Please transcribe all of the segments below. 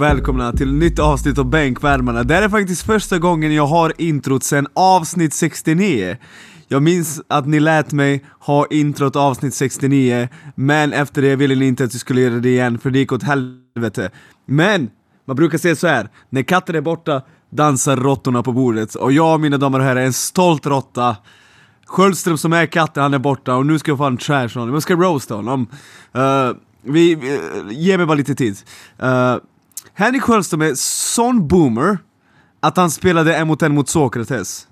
Och välkomna till nytt avsnitt av Bänkvärmarna. Det här är faktiskt första gången jag har introt sen avsnitt 69. Jag minns att ni lät mig ha introt avsnitt 69, men efter det ville ni inte att jag skulle göra det igen för det gick åt helvete. Men, man brukar säga så här: när katten är borta dansar råttorna på bordet. Och jag, mina damer och herrar, är en stolt råtta. Sköldström som är katten, han är borta och nu ska jag fan trash honom, jag ska roasta honom. Uh, vi, vi, ge mig bara lite tid. Uh, Henrik Sköldström är sån boomer att han spelade en mot en mot Sokrates.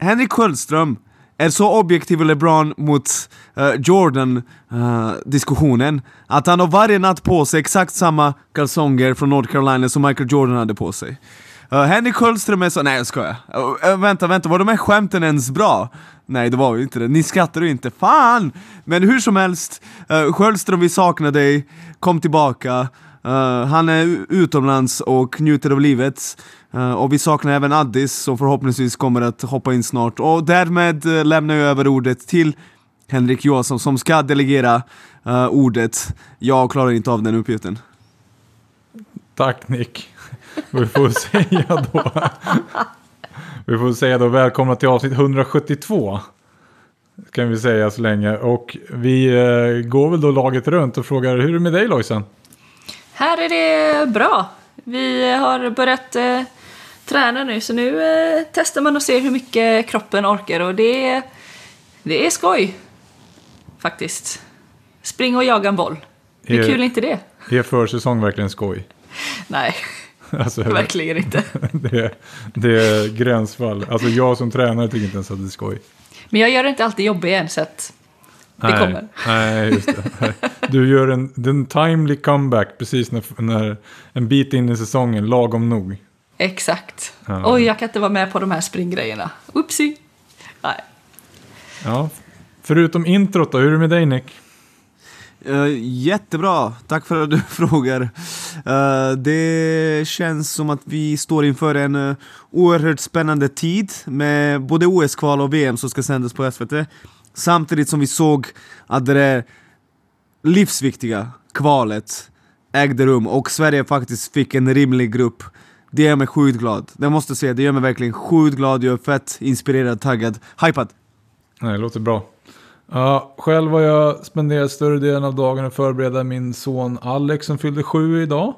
Henrik Sköldström är så objektiv och LeBron mot uh, Jordan uh, diskussionen att han har varje natt på sig exakt samma kalsonger från North Carolina som Michael Jordan hade på sig. Uh, Henrik Sköldström är så... Nej jag skojar. Uh, vänta, vänta, var de här skämten ens bra? Nej det var ju inte det, ni skrattar ju inte, fan! Men hur som helst, uh, Sköldström vi saknar dig, kom tillbaka. Uh, han är utomlands och njuter av livet. Uh, och vi saknar även Addis som förhoppningsvis kommer att hoppa in snart. Och därmed uh, lämnar jag över ordet till Henrik Johansson som ska delegera uh, ordet. Jag klarar inte av den uppgiften. Tack Nick. Vi får säga då. Vi får säga då välkomna till avsnitt 172. Kan vi säga så länge. Och vi går väl då laget runt och frågar hur är det med dig Lojsan? Här är det bra. Vi har börjat eh, träna nu så nu eh, testar man och ser hur mycket kroppen orkar och det, det är skoj. Faktiskt. Spring och jaga en boll. Hur Är- kul är inte det? Är försäsong verkligen skoj? Nej, Alltså, verkligen inte. det, är- det är gränsfall. Alltså jag som tränare tycker inte ens att det är skoj. Men jag gör det inte alltid jobbig än så att det nej, kommer. Nej, just det. Du gör en, en timely comeback precis när, när en bit in i säsongen, lagom nog. Exakt. Ja. Oj, jag kan inte vara med på de här springgrejerna. Oopsie. Nej. Ja. Förutom introt då, hur är det med dig Nick? Uh, jättebra, tack för att du frågar. Uh, det känns som att vi står inför en uh, oerhört spännande tid med både OS-kval och VM som ska sändas på SVT. Samtidigt som vi såg att det där livsviktiga kvalet ägde rum och Sverige faktiskt fick en rimlig grupp. Det gör mig sjukt glad. Det måste jag säga, det gör mig verkligen sjukt glad. Jag är fett inspirerad, taggad, hypad. Nej, det låter bra. Ja, själv har jag spenderat större delen av dagen att förbereda min son Alex som fyllde sju idag.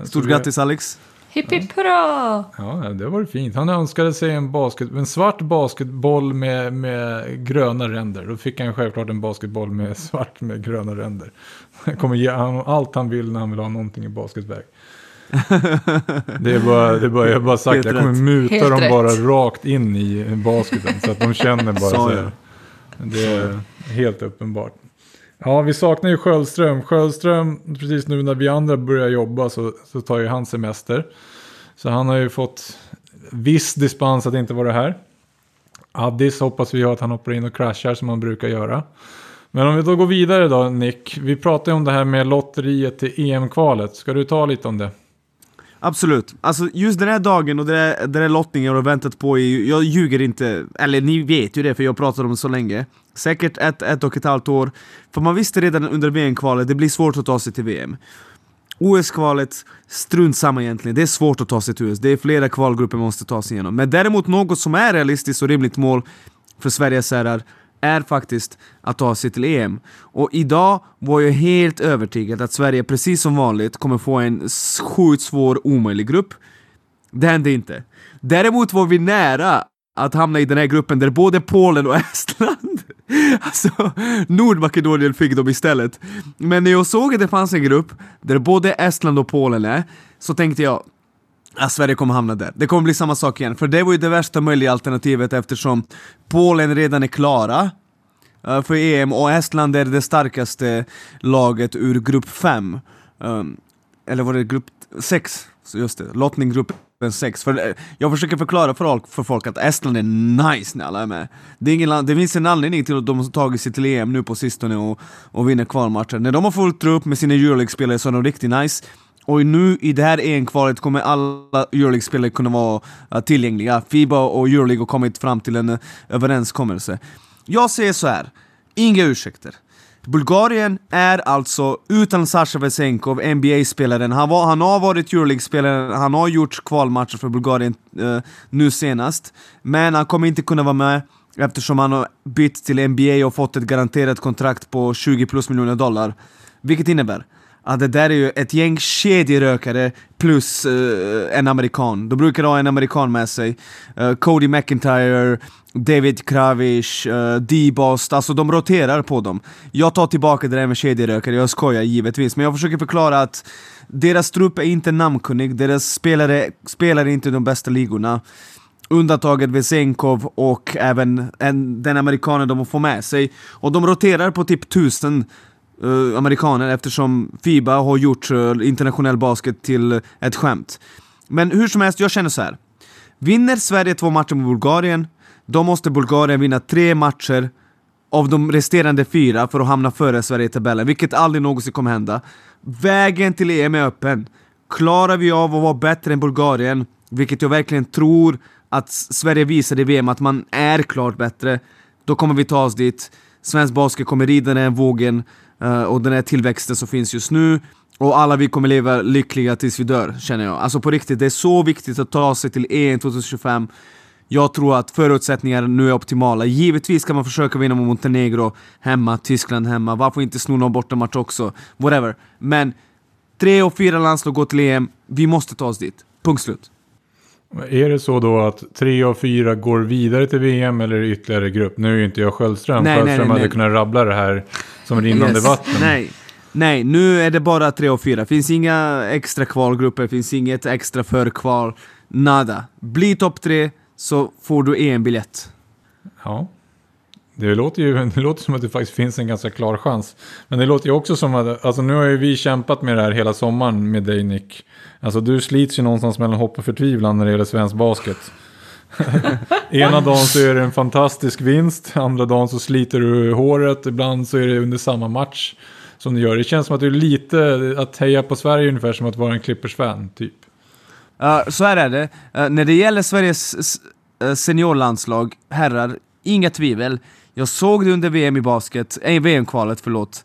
Så Stort grattis Alex! Hipp hipp hurra! Ja, det var fint. Han önskade sig en, basket, en svart basketboll med, med gröna ränder. Då fick han självklart en basketboll med svart med gröna ränder. Jag kommer ge honom allt han vill när han vill ha någonting i basketväg. Det är bara, det är bara, jag har bara sagt, Helt jag kommer rätt. muta Helt dem rätt. bara rakt in i basketen. Så att de känner bara så jag. här. Det är helt uppenbart. Ja, vi saknar ju Sköldström. Sköldström, precis nu när vi andra börjar jobba så, så tar ju han semester. Så han har ju fått viss dispens att inte vara här. Addis hoppas vi att han hoppar in och kraschar som han brukar göra. Men om vi då går vidare då Nick. Vi pratade ju om det här med lotteriet till EM-kvalet. Ska du ta lite om det? Absolut. Alltså just den här dagen och den här, den här lottningen jag har väntat på i, jag ljuger inte, eller ni vet ju det för jag pratat om det så länge. Säkert ett, ett och ett halvt år. För man visste redan under VM-kvalet, det blir svårt att ta sig till VM. OS-kvalet, strunt samma egentligen. Det är svårt att ta sig till OS. Det är flera kvalgrupper man måste ta sig igenom. Men däremot något som är realistiskt och rimligt mål för Sveriges herrar är faktiskt att ta sig till EM. Och idag var jag helt övertygad att Sverige precis som vanligt kommer få en sjukt svår omöjlig grupp. Det hände inte. Däremot var vi nära att hamna i den här gruppen där både Polen och Estland, alltså Nordmakedonien fick dem istället. Men när jag såg att det fanns en grupp där både Estland och Polen är, så tänkte jag att Sverige kommer hamna där. Det kommer bli samma sak igen, för det var ju det värsta möjliga alternativet eftersom Polen redan är klara eh, för EM och Estland är det starkaste laget ur grupp 5. Ehm, eller var det grupp 6? Just det, lottninggrupp gruppen 6. För eh, jag försöker förklara för folk, för folk att Estland är nice när alla är med. Det, är ingen, land- det finns en anledning till att de har tagit sig till EM nu på sistone och, och vinner kvalmatcher. När de har fullt upp med sina Euroleague-spelare så är de riktigt nice. Och nu i det här EM-kvalet kommer alla Euroleague-spelare kunna vara eh, tillgängliga. Fiba och Euroleague har kommit fram till en eh, överenskommelse. Jag säger så här. inga ursäkter. Bulgarien är alltså utan Sasha Vesenkov, NBA-spelaren. Han, var, han har varit Euroleague-spelare, han har gjort kvalmatcher för Bulgarien eh, nu senast. Men han kommer inte kunna vara med eftersom han har bytt till NBA och fått ett garanterat kontrakt på 20 plus miljoner dollar. Vilket innebär att det där är ju ett gäng kedjerökare plus uh, en amerikan. De brukar ha en amerikan med sig. Uh, Cody McIntyre, David Kravish, uh, D-Bost, alltså de roterar på dem. Jag tar tillbaka det där med kedjerökare, jag skojar givetvis, men jag försöker förklara att deras trupp är inte namnkunnig, deras spelare spelar inte i de bästa ligorna. Undantaget Vesenkov och även en, den amerikanen de får med sig. Och de roterar på typ tusen uh, amerikaner eftersom Fiba har gjort uh, internationell basket till ett skämt. Men hur som helst, jag känner så här. Vinner Sverige två matcher mot Bulgarien, då måste Bulgarien vinna tre matcher av de resterande fyra för att hamna före Sverige i tabellen, vilket aldrig någonsin kommer hända. Vägen till EM är öppen. Klarar vi av att vara bättre än Bulgarien, vilket jag verkligen tror att Sverige visade i VM att man är klart bättre, då kommer vi ta oss dit. Svensk basket kommer rida den här vågen eh, och den här tillväxten som finns just nu. Och alla vi kommer leva lyckliga tills vi dör, känner jag. Alltså på riktigt, det är så viktigt att ta sig till EM 2025. Jag tror att förutsättningarna nu är optimala. Givetvis ska man försöka vinna mot Montenegro hemma, Tyskland hemma. Varför inte sno någon bortamatch också? Whatever. Men tre och fyra landslag går till EM. Vi måste ta oss dit. Punkt slut. Är det så då att tre av fyra går vidare till VM eller ytterligare grupp? Nu är ju inte jag Sköldström. Nej, Sköldström nej, nej, hade nej. kunnat rabbla det här som rinnande Yes. vatten. Nej. Nej, nu är det bara tre och fyra. Finns inga extra kvalgrupper, finns inget extra förkval. Nada. Bli topp tre så får du EM-biljett. Ja. Det låter ju det låter som att det faktiskt finns en ganska klar chans. Men det låter ju också som att, alltså nu har ju vi kämpat med det här hela sommaren med dig Nick. Alltså du slits ju någonstans mellan hopp och förtvivlan när det gäller svensk basket. Ena dagen så är det en fantastisk vinst, andra dagen så sliter du håret, ibland så är det under samma match som du gör. Det känns som att du är lite, att heja på Sverige ungefär som att vara en Clippers-fan, typ. Uh, så här är det. Uh, när det gäller Sveriges uh, seniorlandslag, herrar, inga tvivel. Jag såg det under VM i basket, eh, äh, VM-kvalet, förlåt.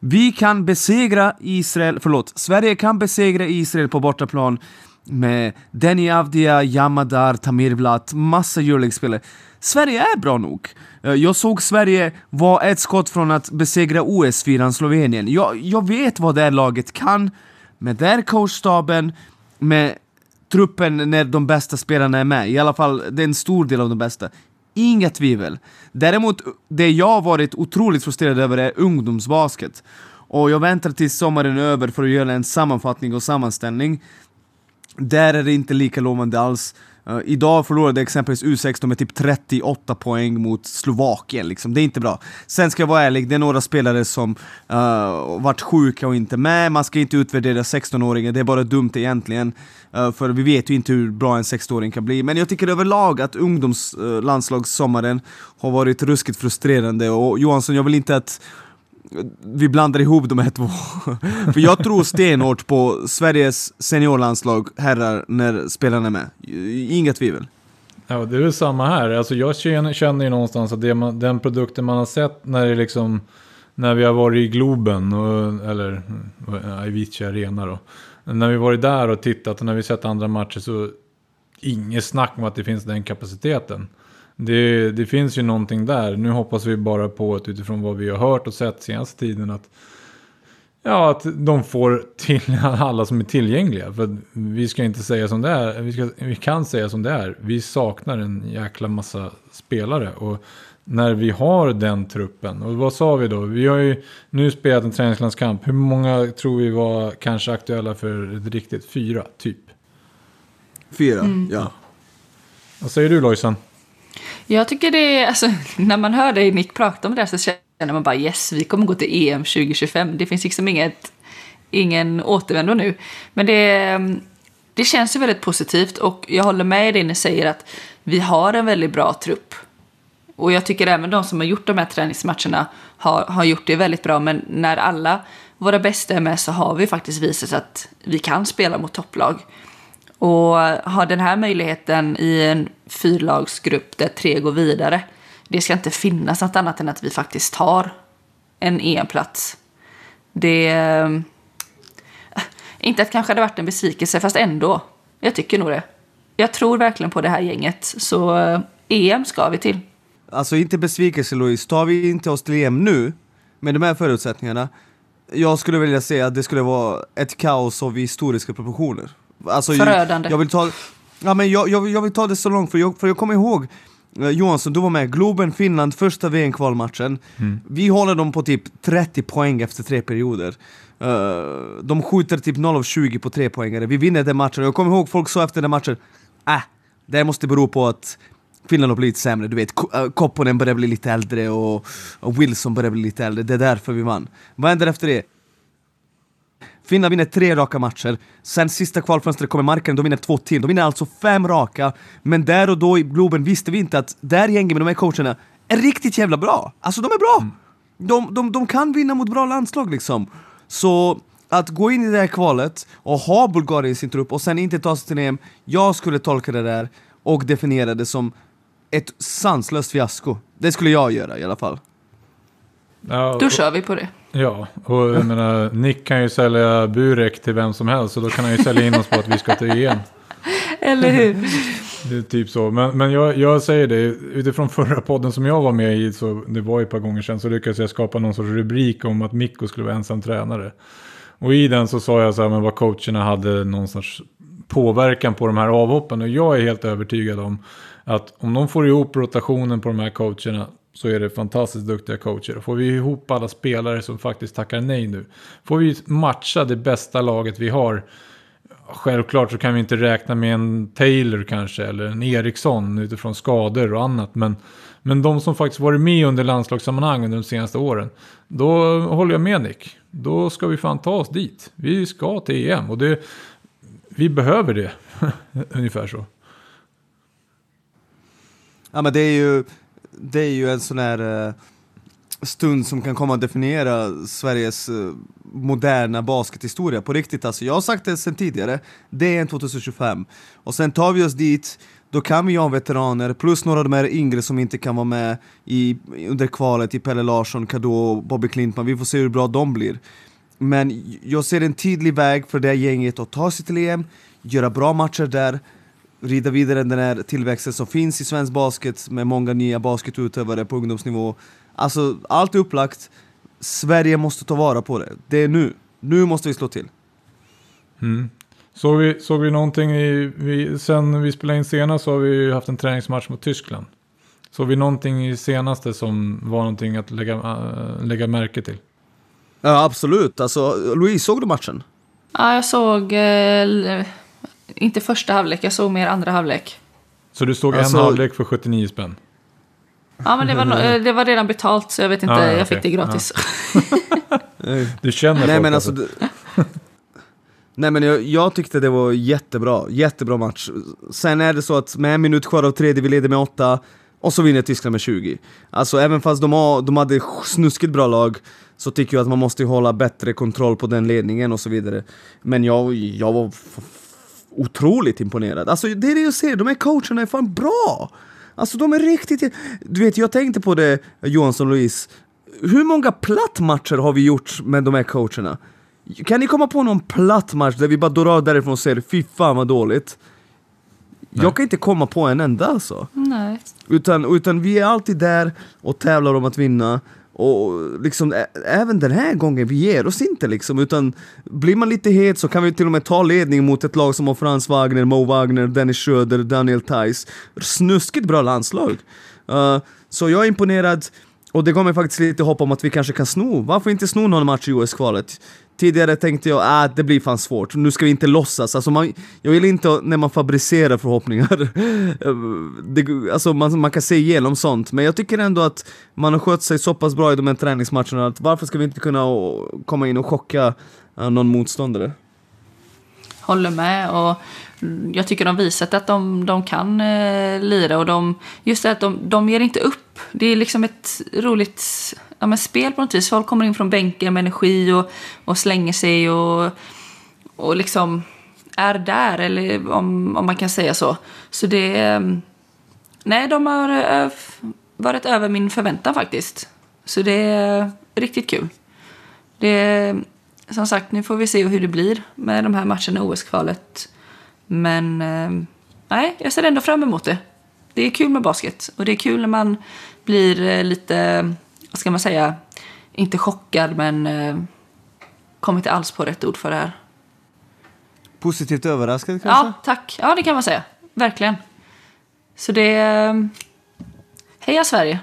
Vi kan besegra Israel, förlåt, Sverige kan besegra Israel på bortaplan med Denny Avdia, Yamadar, Tamir Vlat, massa Euroleague-spelare. Sverige är bra nog. Jag såg Sverige vara ett skott från att besegra OS-fyran Slovenien. Jag, jag vet vad det här laget kan, med den coachstaben, med truppen när de bästa spelarna är med. I alla fall, det är en stor del av de bästa. Inga tvivel. Däremot, det jag har varit otroligt frustrerad över är ungdomsbasket. Och jag väntar tills sommaren är över för att göra en sammanfattning och sammanställning. Där är det inte lika lovande alls. Uh, idag förlorade exempelvis U16 med typ 38 poäng mot Slovakien, liksom. det är inte bra. Sen ska jag vara ärlig, det är några spelare som uh, varit sjuka och inte med, man ska inte utvärdera 16-åringar, det är bara dumt egentligen. Uh, för vi vet ju inte hur bra en 16-åring kan bli. Men jag tycker överlag att ungdomslandslagssommaren har varit ruskigt frustrerande och Johansson, jag vill inte att vi blandar ihop de här två. För jag tror stenhårt på Sveriges seniorlandslag, herrar, när spelarna är med. Inga tvivel. Ja, det är väl samma här. Alltså jag känner, ju någonstans att det man, den produkten man har sett när det liksom när vi har varit i Globen, och, eller eh, Avicii Arena då. När vi varit där och tittat och när vi sett andra matcher så inget snack om att det finns den kapaciteten. Det, det finns ju någonting där. Nu hoppas vi bara på att utifrån vad vi har hört och sett senaste tiden att Ja, att de får till alla som är tillgängliga. För vi ska inte säga som det är. Vi, ska, vi kan säga som det är. Vi saknar en jäkla massa spelare. Och när vi har den truppen. Och vad sa vi då? Vi har ju nu spelat en träningslandskamp. Hur många tror vi var kanske aktuella för ett riktigt? Fyra, typ. Fyra, ja. Vad säger du Lojsan? Jag tycker det är, alltså, när man hör dig Nick prata om det här så känner man bara yes, vi kommer gå till EM 2025. Det finns liksom inget, ingen återvändo nu. Men det, det känns ju väldigt positivt och jag håller med dig när ni säger att vi har en väldigt bra trupp. Och jag tycker även de som har gjort de här träningsmatcherna har, har gjort det väldigt bra. Men när alla våra bästa är med så har vi faktiskt visat att vi kan spela mot topplag. Och ha den här möjligheten i en fyrlagsgrupp där tre går vidare. Det ska inte finnas något annat än att vi faktiskt tar en EM-plats. Det... Eh, inte att det kanske hade varit en besvikelse, fast ändå. Jag tycker nog det. Jag tror verkligen på det här gänget, så eh, EM ska vi till. Alltså inte besvikelse Louise, tar vi inte oss till EM nu, med de här förutsättningarna, jag skulle vilja säga att det skulle vara ett kaos av historiska proportioner. Alltså, Förödande. Jag, jag vill ta, ja, men jag, jag, jag vill ta det så långt, för jag, för jag kommer ihåg eh, Johansson, du var med, Globen, Finland, första VM-kvalmatchen. Vi håller dem på typ 30 poäng efter tre perioder. Eh, de skjuter typ 0 av 20 på tre poängare. Vi vinner den matchen. Jag kommer ihåg folk sa efter den matchen, äh, det måste bero på att Finland har blivit sämre, du vet, äh, Kopponen börjar bli lite äldre och, och Wilson börjar bli lite äldre, det är därför vi vann. Vad händer efter det? Finland vinner tre raka matcher, sen sista kvalfönstret kommer Markkanen, de vinner två till, de vinner alltså fem raka. Men där och då i Globen visste vi inte att det här gänget med de här coacherna är riktigt jävla bra. Alltså de är bra! De, de, de kan vinna mot bra landslag liksom. Så att gå in i det här kvalet och ha Bulgarien i sin trupp och sen inte ta sig till EM, jag skulle tolka det där och definiera det som ett sanslöst fiasko. Det skulle jag göra i alla fall. Ja, Då kör vi på det. Ja, och jag menar, Nick kan ju sälja Burek till vem som helst. Så då kan han ju sälja in oss på att vi ska till EM. Eller hur? Det är typ så. Men, men jag, jag säger det, utifrån förra podden som jag var med i, så det var ju ett par gånger sedan, så lyckades jag skapa någon sorts rubrik om att Mikko skulle vara ensam tränare. Och i den så sa jag så här, men vad coacherna hade någon sorts påverkan på de här avhoppen. Och jag är helt övertygad om att om de får ihop rotationen på de här coacherna så är det fantastiskt duktiga coacher. Får vi ihop alla spelare som faktiskt tackar nej nu. Får vi matcha det bästa laget vi har. Självklart så kan vi inte räkna med en Taylor kanske eller en Eriksson utifrån skador och annat. Men, men de som faktiskt varit med under landslagssammanhang under de senaste åren. Då håller jag med Nick. Då ska vi fan ta oss dit. Vi ska till EM och det, vi behöver det. Ungefär så. Ja men det är ju, det är ju en sån här eh, stund som kan komma att definiera Sveriges eh, moderna baskethistoria på riktigt alltså. Jag har sagt det sen tidigare, det är en 2025. Och sen tar vi oss dit, då kan vi ha veteraner plus några av de här yngre som inte kan vara med i, under kvalet, i Pelle Larsson, Kadå, Bobby Klintman. Vi får se hur bra de blir. Men jag ser en tydlig väg för det här gänget att ta sig till EM, göra bra matcher där, rida vidare den här tillväxten som finns i svensk basket med många nya basketutövare på ungdomsnivå. Alltså, allt är upplagt. Sverige måste ta vara på det. Det är nu. Nu måste vi slå till. Mm. Såg, vi, såg vi någonting i, vi, sen vi spelade in senast så har vi ju haft en träningsmatch mot Tyskland. Såg vi någonting i senaste som var någonting att lägga, äh, lägga märke till? Ja, absolut. Alltså, Louise, såg du matchen? Ja, jag såg... Eh, inte första halvlek, jag såg mer andra halvlek. Så du såg Alltså- en halvlek för 79 spänn? Ja, men det var, no- eh, det var redan betalt så jag vet inte, Ja, ja, jag okej. fick det gratis. Du känner Nej folk men alltså... det- Nej men jag, jag tyckte det var jättebra, jättebra match. Sen är det så att med en minut kvar av tredje, vi leder med åtta, och så vinner Tyskland med 20. Alltså även fast de, har, de hade snuskigt bra lag, så tycker jag att man måste hålla bättre kontroll på den ledningen och så vidare. Men jag, jag var otroligt imponerad. Alltså det är det jag ser, de här coacherna är fan bra! Alltså de är riktigt... Du vet, jag tänkte på det, Johansson Louise, hur många plattmatcher har vi gjort med de här coacherna? Kan ni komma på någon platt match där vi bara drar därifrån och säger fy fan vad dåligt? Jag kan inte komma på en enda alltså. Nej. Utan, utan vi är alltid där och tävlar om att vinna. Och liksom, även den här gången, vi ger oss inte liksom. Utan blir man lite het så kan vi till och med ta ledning mot ett lag som har Frans Wagner, Mo Wagner, Dennis Schröder, Daniel Theis. Snuskigt bra landslag. Uh, så jag är imponerad. Och det gav mig faktiskt lite hopp om att vi kanske kan sno. Varför inte sno någon match i OS-kvalet? Tidigare tänkte jag att ah, det blir fan svårt, nu ska vi inte låtsas. Alltså man, jag vill inte när man fabricerar förhoppningar. det, alltså man, man kan se igenom sånt, men jag tycker ändå att man har skött sig så pass bra i de här träningsmatcherna att varför ska vi inte kunna komma in och chocka eh, någon motståndare? Håller med. Och jag tycker de visat att de, de kan eh, lira. Och de, just det att de, de ger inte upp. Det är liksom ett roligt ja, men spel på något vis. Folk kommer in från bänken med energi och, och slänger sig och, och liksom är där, eller om, om man kan säga så. Så det... Ehm, nej, de har eh, varit över min förväntan faktiskt. Så det, är riktigt kul. Det, är... som sagt, nu får vi se hur det blir med de här matcherna i OS-kvalet. Men ehm, nej, jag ser ändå fram emot det. Det är kul med basket och det är kul när man blir eh, lite, vad ska man säga, inte chockad men eh, kommer inte alls på rätt ord för det här. Positivt överraskad kanske? Ja, tack. Ja, det kan man säga. Verkligen. Så det... eh, Heja Sverige!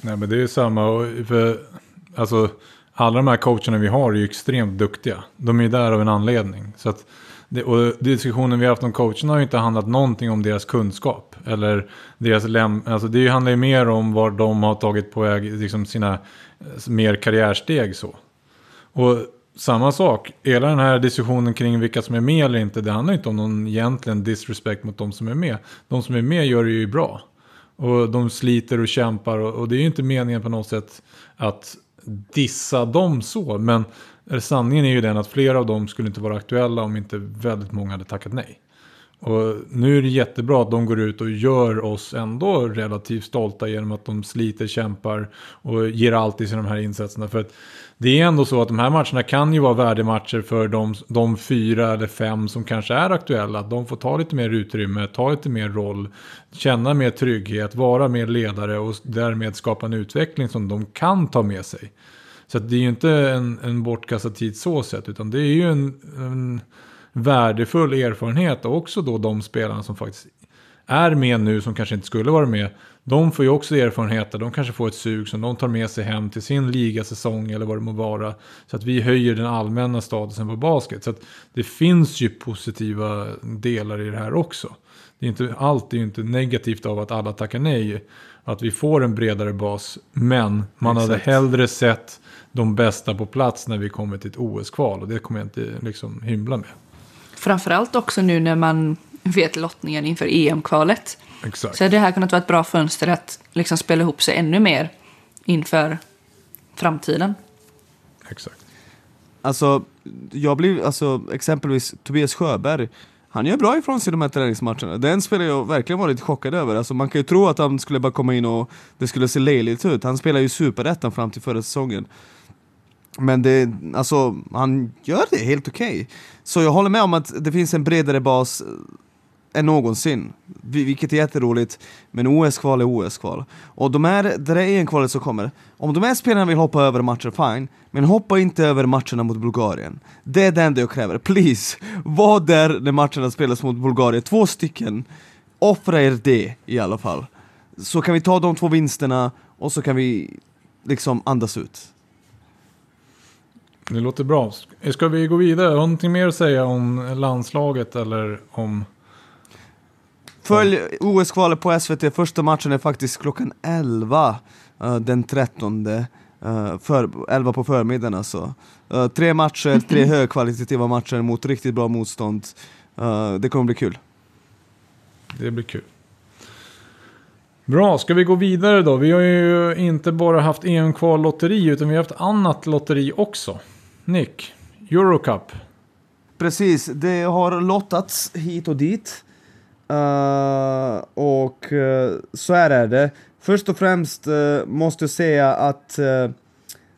Nej men det är samma. och För, alltså, alla de här coacherna vi har är ju extremt duktiga. De är ju där av en anledning. Så att, det, och diskussionen vi har haft om coacherna har ju inte handlat någonting om deras kunskap. Eller deras läm, alltså det handlar ju mer om var de har tagit på väg liksom sina mer karriärsteg så. Och samma sak, hela den här diskussionen kring vilka som är med eller inte, det handlar inte om någon egentligen disrespect mot de som är med. De som är med gör det ju bra. Och de sliter och kämpar och, och det är ju inte meningen på något sätt att dissa dem så. Men sanningen är ju den att flera av dem skulle inte vara aktuella om inte väldigt många hade tackat nej. Och nu är det jättebra att de går ut och gör oss ändå relativt stolta genom att de sliter, kämpar och ger allt i de här insatserna. För att det är ändå så att de här matcherna kan ju vara värdematcher för de, de fyra eller fem som kanske är aktuella. Att de får ta lite mer utrymme, ta lite mer roll, känna mer trygghet, vara mer ledare och därmed skapa en utveckling som de kan ta med sig. Så det är ju inte en, en bortkastad tid så sett, utan det är ju en, en värdefull erfarenhet och också då de spelarna som faktiskt är med nu som kanske inte skulle vara med. De får ju också erfarenheter, de kanske får ett sug som de tar med sig hem till sin ligasäsong eller vad det må vara. Så att vi höjer den allmänna statusen på basket. Så att det finns ju positiva delar i det här också. Det är inte, allt är ju inte negativt av att alla tackar nej. Att vi får en bredare bas. Men man hade Exakt. hellre sett de bästa på plats när vi kommer till ett OS-kval. Och det kommer jag inte liksom hymla med. Framförallt också nu när man vet lottningen inför EM-kvalet. Exakt. Så hade det här kunnat vara ett bra fönster att liksom spela ihop sig ännu mer inför framtiden. Exakt. Alltså, jag blir, alltså exempelvis Tobias Sjöberg, han gör bra ifrån sig i de här träningsmatcherna. Den spelar jag verkligen varit chockad över. Alltså, man kan ju tro att han skulle bara komma in och det skulle se löjligt ut. Han spelar ju superettan fram till förra säsongen. Men det, alltså, han gör det helt okej. Så jag håller med om att det finns en bredare bas än någonsin. Vilket är jätteroligt. Men OS-kval är OS-kval. Och de här, det där EM-kvalet som kommer, om de här spelarna vill hoppa över matcher, fine. Men hoppa inte över matcherna mot Bulgarien. Det är det enda jag kräver. Please! Var där när matcherna spelas mot Bulgarien. Två stycken. Offra er det i alla fall. Så kan vi ta de två vinsterna och så kan vi liksom andas ut. Det låter bra. Ska vi gå vidare? Har du någonting mer att säga om landslaget eller om... Följ OS-kvalet på SVT, första matchen är faktiskt klockan 11 eh, den 13 eh, för, 11 på förmiddagen alltså. Eh, tre matcher, tre högkvalitativa matcher mot riktigt bra motstånd. Det kommer bli kul. Det blir kul. Bra, ska vi gå vidare då? Vi har ju inte bara haft EM-kval-lotteri utan vi har haft annat lotteri också. Nick, Eurocup. Precis, det har lottats hit och dit. Uh, och uh, så här är det. Först och främst uh, måste jag säga att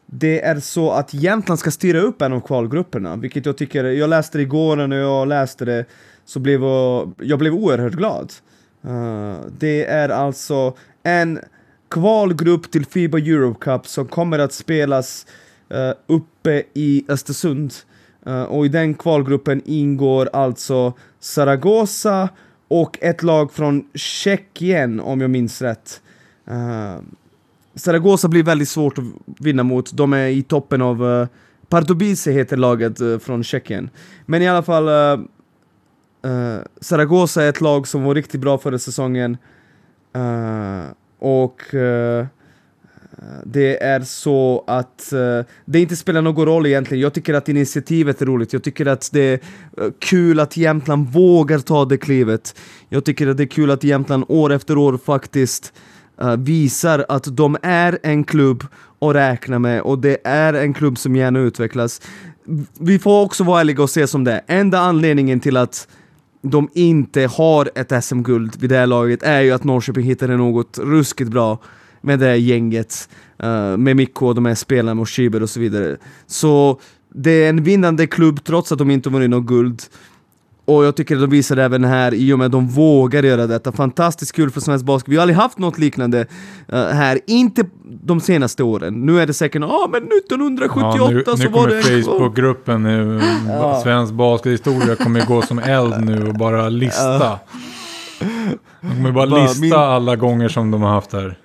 det är så att Jämtland ska styra upp en av kvalgrupperna, vilket jag tycker, jag läste det igår och när jag läste det så blev jag, jag blev oerhört glad. Det är alltså en kvalgrupp till Fiba Europe Cup som kommer att spelas uh, uppe i Östersund. Uh, och i den kvalgruppen ingår alltså Zaragoza och ett lag från Tjeckien om jag minns rätt. Uh, Zaragoza blir väldigt svårt att vinna mot, de är i toppen av uh, Pardubice heter laget uh, från Tjeckien. Men i alla fall, uh, uh, Zaragoza är ett lag som var riktigt bra förra säsongen. Och det är så att uh, det inte spelar någon roll egentligen. Jag tycker att initiativet är roligt. Jag tycker att det är eh, kul att Jämtland vågar ta det klivet. Jag tycker att det är kul att Jämtland år efter år faktiskt uh, visar att de är en klubb att räkna med och det är en klubb som gärna utvecklas. Vi får också vara ärliga och se som det är. Enda anledningen till att de inte har ett SM-guld vid det här laget är ju att Norrköping hittade något ruskigt bra med det gänget, uh, med Mikko och de här spelarna och Schieber och så vidare. Så det är en vinnande klubb trots att de inte vunnit något guld. Och jag tycker att de visar det även här i och med att de vågar göra detta. Fantastiskt kul för svensk basket. Vi har aldrig haft något liknande uh, här, inte de senaste åren. Nu är det säkert, ja ah, men 1978 ja, nu, så nu var det... Nu Facebookgruppen, nu, ja. svensk baskethistoria kommer gå som eld nu och bara lista. De kommer bara lista min... alla gånger som de har haft här.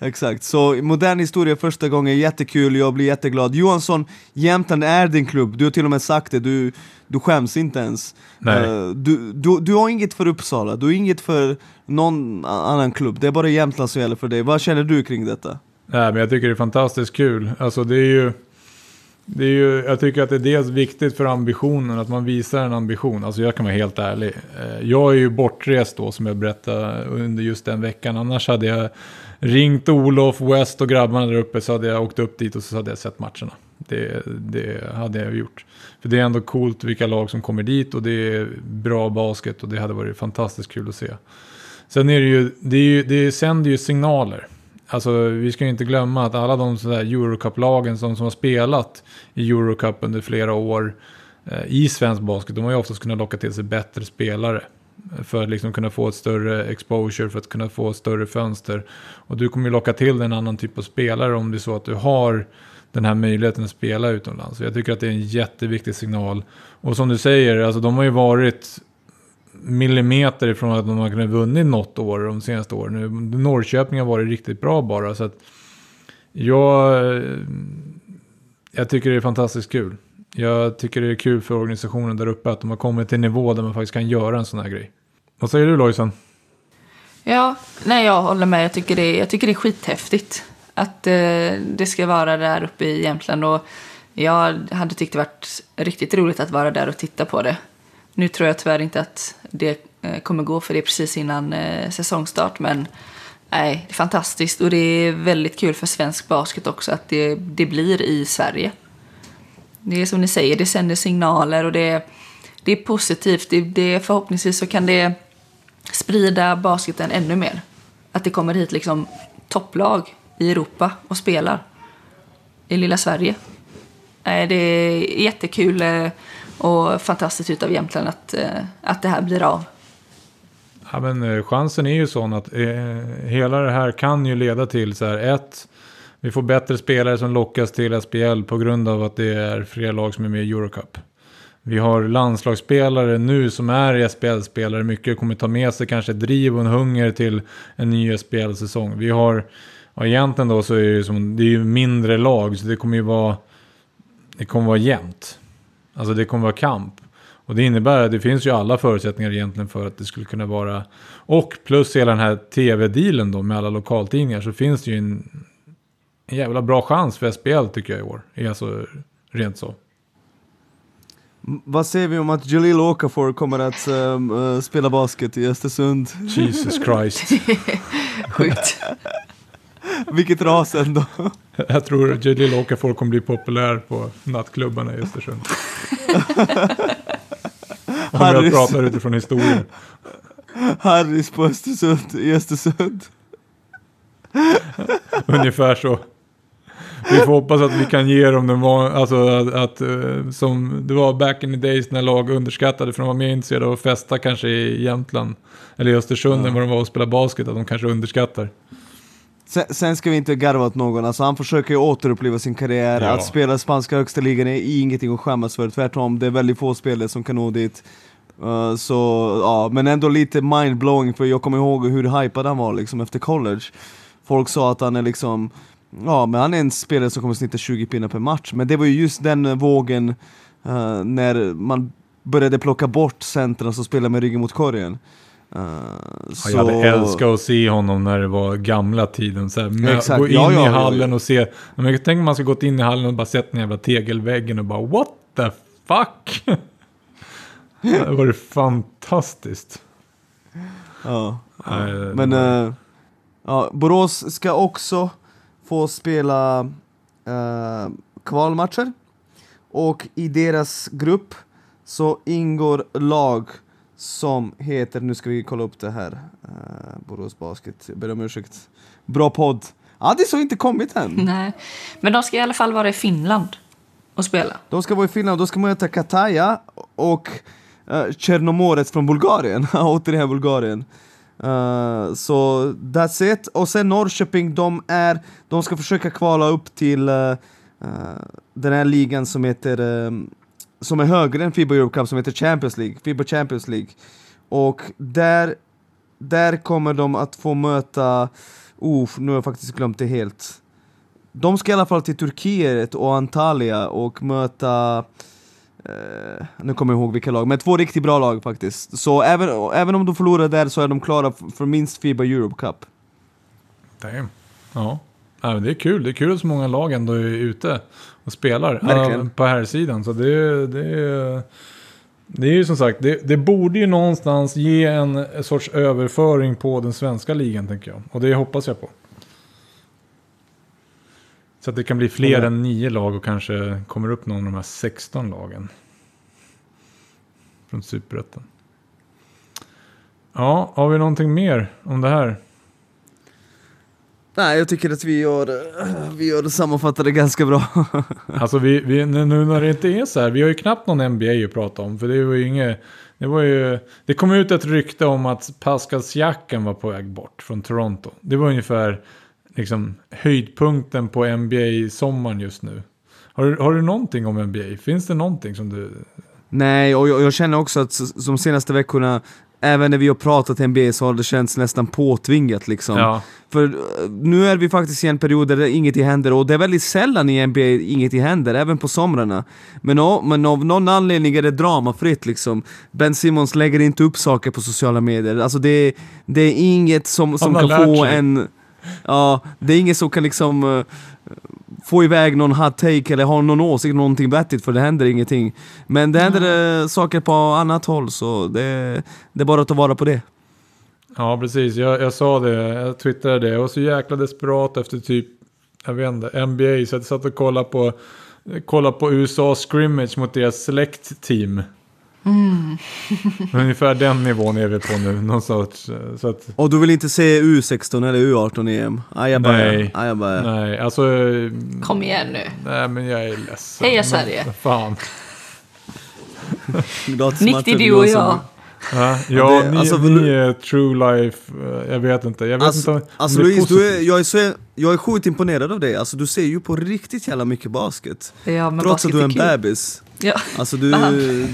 Exakt, så modern historia första gången, jättekul, jag blir jätteglad. Johansson, Jämtland är din klubb, du har till och med sagt det, du, du skäms inte ens. Uh, du, du, du har inget för Uppsala, du har inget för någon annan klubb, det är bara Jämtland som gäller för dig. Vad känner du kring detta? Nej, men jag tycker det är fantastiskt kul. Alltså det är ju... Det är ju, jag tycker att det är dels viktigt för ambitionen, att man visar en ambition. Alltså jag kan vara helt ärlig. Eh, jag är ju bortrest då, som jag berättade under just den veckan. Annars hade jag ringt Olof, West och grabbarna där uppe så hade jag åkt upp dit och så hade jag sett matcherna. Det, det hade jag gjort. För det är ändå coolt vilka lag som kommer dit och det är bra basket och det hade varit fantastiskt kul att se. Sen är det ju, det, är ju, det sänder ju signaler. Alltså vi ska ju inte glömma att alla de sådär Eurocup-lagen som, som har spelat i Eurocup under flera år eh, i svensk basket, de har ju oftast kunnat locka till sig bättre spelare. För att liksom kunna få ett större exposure, för att kunna få ett större fönster. Och du kommer ju locka till en annan typ av spelare om det är så att du har den här möjligheten att spela utomlands. Så jag tycker att det är en jätteviktig signal. Och som du säger, alltså de har ju varit millimeter ifrån att de har kunnat vunnit något år de senaste åren. Norrköping har varit riktigt bra bara. Så att jag, jag tycker det är fantastiskt kul. Jag tycker det är kul för organisationen där uppe att de har kommit till en nivå där man faktiskt kan göra en sån här grej. Vad säger du Lojsan? Ja, nej jag håller med. Jag tycker det, jag tycker det är skithäftigt att eh, det ska vara där uppe i Jämtland. Och jag hade tyckt det varit riktigt roligt att vara där och titta på det. Nu tror jag tyvärr inte att det eh, kommer gå för det är precis innan eh, säsongstart. Men nej, det är fantastiskt och det är väldigt kul för svensk basket också att det, det blir i Sverige. Det är som ni säger, det sänder signaler och det, det är positivt. Det, det, förhoppningsvis så kan det sprida basketen ännu mer. Att det kommer hit liksom topplag i Europa och spelar i lilla Sverige. Eh, det är jättekul eh, och fantastiskt utav Jämtland att, eh, att det här blir av. Ja, men chansen är ju sån att eh, hela det här kan ju leda till så här ett vi får bättre spelare som lockas till SPL på grund av att det är fler lag som är med i Eurocup. Vi har landslagsspelare nu som är SPL-spelare. Mycket kommer ta med sig kanske driv och en hunger till en ny SPL-säsong. Vi har, ja, egentligen då så är det som, det är ju mindre lag så det kommer ju vara, det kommer vara jämnt. Alltså det kommer vara kamp. Och det innebär att det finns ju alla förutsättningar egentligen för att det skulle kunna vara, och plus hela den här tv-dealen då med alla lokaltidningar så finns det ju en en jävla bra chans för SPL tycker jag i år. Alltså rent så. Vad säger vi om att Jalil Okafor kommer att um, uh, spela basket i Östersund? Jesus Christ. Sjukt. Vilket ras ändå. Jag tror att Jalil Okafor kommer bli populär på nattklubbarna i Östersund. om jag pratar utifrån historien. Harris på Östersund, i Östersund. Ungefär så. Vi får hoppas att vi kan ge dem den van, alltså att, att, eh, som det var back in the days när lag underskattade för de var mer intresserade av att festa kanske i Jämtland eller i Östersund ja. än vad de var att spela basket, att de kanske underskattar. Sen, sen ska vi inte garva åt någon, alltså han försöker ju återuppliva sin karriär, ja. att spela spanska högsta ligan är ingenting att skämmas för, tvärtom, det är väldigt få spelare som kan nå dit. Uh, så, ja, men ändå lite mindblowing för jag kommer ihåg hur hypad han var liksom efter college. Folk sa att han är liksom Ja, men han är en spelare som kommer snitta 20 pinnar per match. Men det var ju just den vågen uh, när man började plocka bort centren som spelar med ryggen mot korgen. Uh, ja, jag hade älskat att se honom när det var gamla tiden. Så här. Gå in ja, ja, i hallen och se. Men jag tänker man ska gått in i hallen och bara sett den jävla tegelväggen och bara what the fuck? det var fantastiskt. Ja, ja. men uh, ja, Borås ska också få spela uh, kvalmatcher. Och i deras grupp så ingår lag som heter, nu ska vi kolla upp det här, uh, Borås Basket, jag ber om ursäkt. Bra podd. Är så inte kommit än. Nej, men de ska i alla fall vara i Finland och spela. De ska vara i Finland, de ska möta Kataja och uh, Tjernomorets från Bulgarien, återigen Bulgarien. Uh, så that's it. Och sen Norrköping, de, är, de ska försöka kvala upp till uh, uh, den här ligan som heter um, som är högre än Fiba Europe Cup som heter Champions League, Fiba Champions League. Och där, där kommer de att få möta, oh, nu har jag faktiskt glömt det helt. De ska i alla fall till Turkiet och Antalya och möta Uh, nu kommer jag ihåg vilka lag, men två riktigt bra lag faktiskt. Så även, även om de förlorar där så är de klara för minst Fiba Europe Cup. Damn. Ja. ja det är kul. Det är kul att så många lag ändå är ute och spelar Verkligen. på här sidan. Så det, det, det är ju som sagt, det, det borde ju någonstans ge en sorts överföring på den svenska ligan tänker jag. Och det hoppas jag på. Så att det kan bli fler mm. än nio lag och kanske kommer upp någon av de här 16 lagen. Från Superettan. Ja, har vi någonting mer om det här? Nej, jag tycker att vi gör, vi gör det sammanfattade ganska bra. alltså vi, vi, nu när det inte är så här, vi har ju knappt någon NBA att prata om. För det var ju inget, det var ju, det kom ut ett rykte om att Pascal Siakam var på väg bort från Toronto. Det var ungefär liksom, höjdpunkten på NBA-sommaren just nu. Har, har du någonting om NBA? Finns det någonting som du... Nej, och jag, jag känner också att de senaste veckorna även när vi har pratat NBA så har det känts nästan påtvingat liksom. Ja. För eh, nu är vi faktiskt i en period där inget händer och det är väldigt sällan i NBA inget händer, även på somrarna. Men, oh, men av någon anledning är det dramafritt liksom. Ben Simmons lägger inte upp saker på sociala medier. Alltså det, det är inget som, som kan få sig. en... Ja, det är inget som kan liksom uh, få iväg någon hot take eller ha någon åsikt, någonting vettigt för det händer ingenting. Men det händer mm. saker på annat håll så det, det är bara att ta vara på det. Ja, precis. Jag, jag sa det, jag twittrade det. Jag var så jäkla desperat efter typ, jag vet inte, NBA. Så jag satt och kollade på, kollade på USA scrimmage mot deras select team. Mm. Ungefär den nivån är vi på nu. Någon sorts, så att... Och du vill inte se U16 eller U18 EM? Ajabaja. Nej, Ajabaja. nej, alltså... Kom igen nu. Nej, men jag är ledsen. Heja Sverige. Men, fan. Nicktig du och jag. Ja, ja det, ni, alltså, ni är true life, eh, jag vet inte. Jag vet alltså, inte alltså Louise, du är, jag, är så, jag är sjukt imponerad av dig. Alltså, du ser ju på riktigt jävla mycket basket. Ja, men Trots att du är en kul. bebis. Ja. Alltså, du,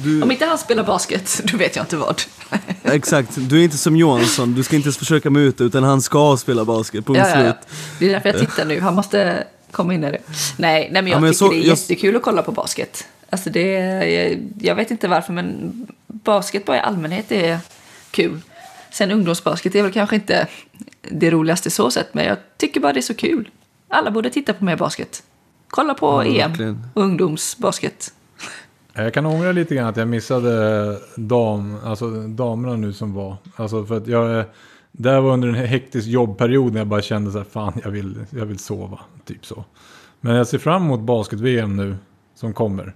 du... Om inte han spelar basket, då vet jag inte vad. Exakt, du är inte som Johansson. Du ska inte ens försöka ut utan han ska spela basket. Punkt ja, ja, ja. Det är därför jag tittar nu. Han måste komma in i det. Nej, nej men jag ja, men tycker så, det är jag... jättekul att kolla på basket. Alltså det, jag, jag vet inte varför, men basket bara i allmänhet är kul. Sen ungdomsbasket är väl kanske inte det roligaste så sett, men jag tycker bara det är så kul. Alla borde titta på mer basket. Kolla på ja, EM och ungdomsbasket. Jag kan ångra lite grann att jag missade dam, alltså damerna nu som var. Alltså för att jag, det var under en hektisk jobbperiod när jag bara kände så här, fan jag vill, jag vill sova. Typ så. Men jag ser fram emot basket-VM nu som kommer.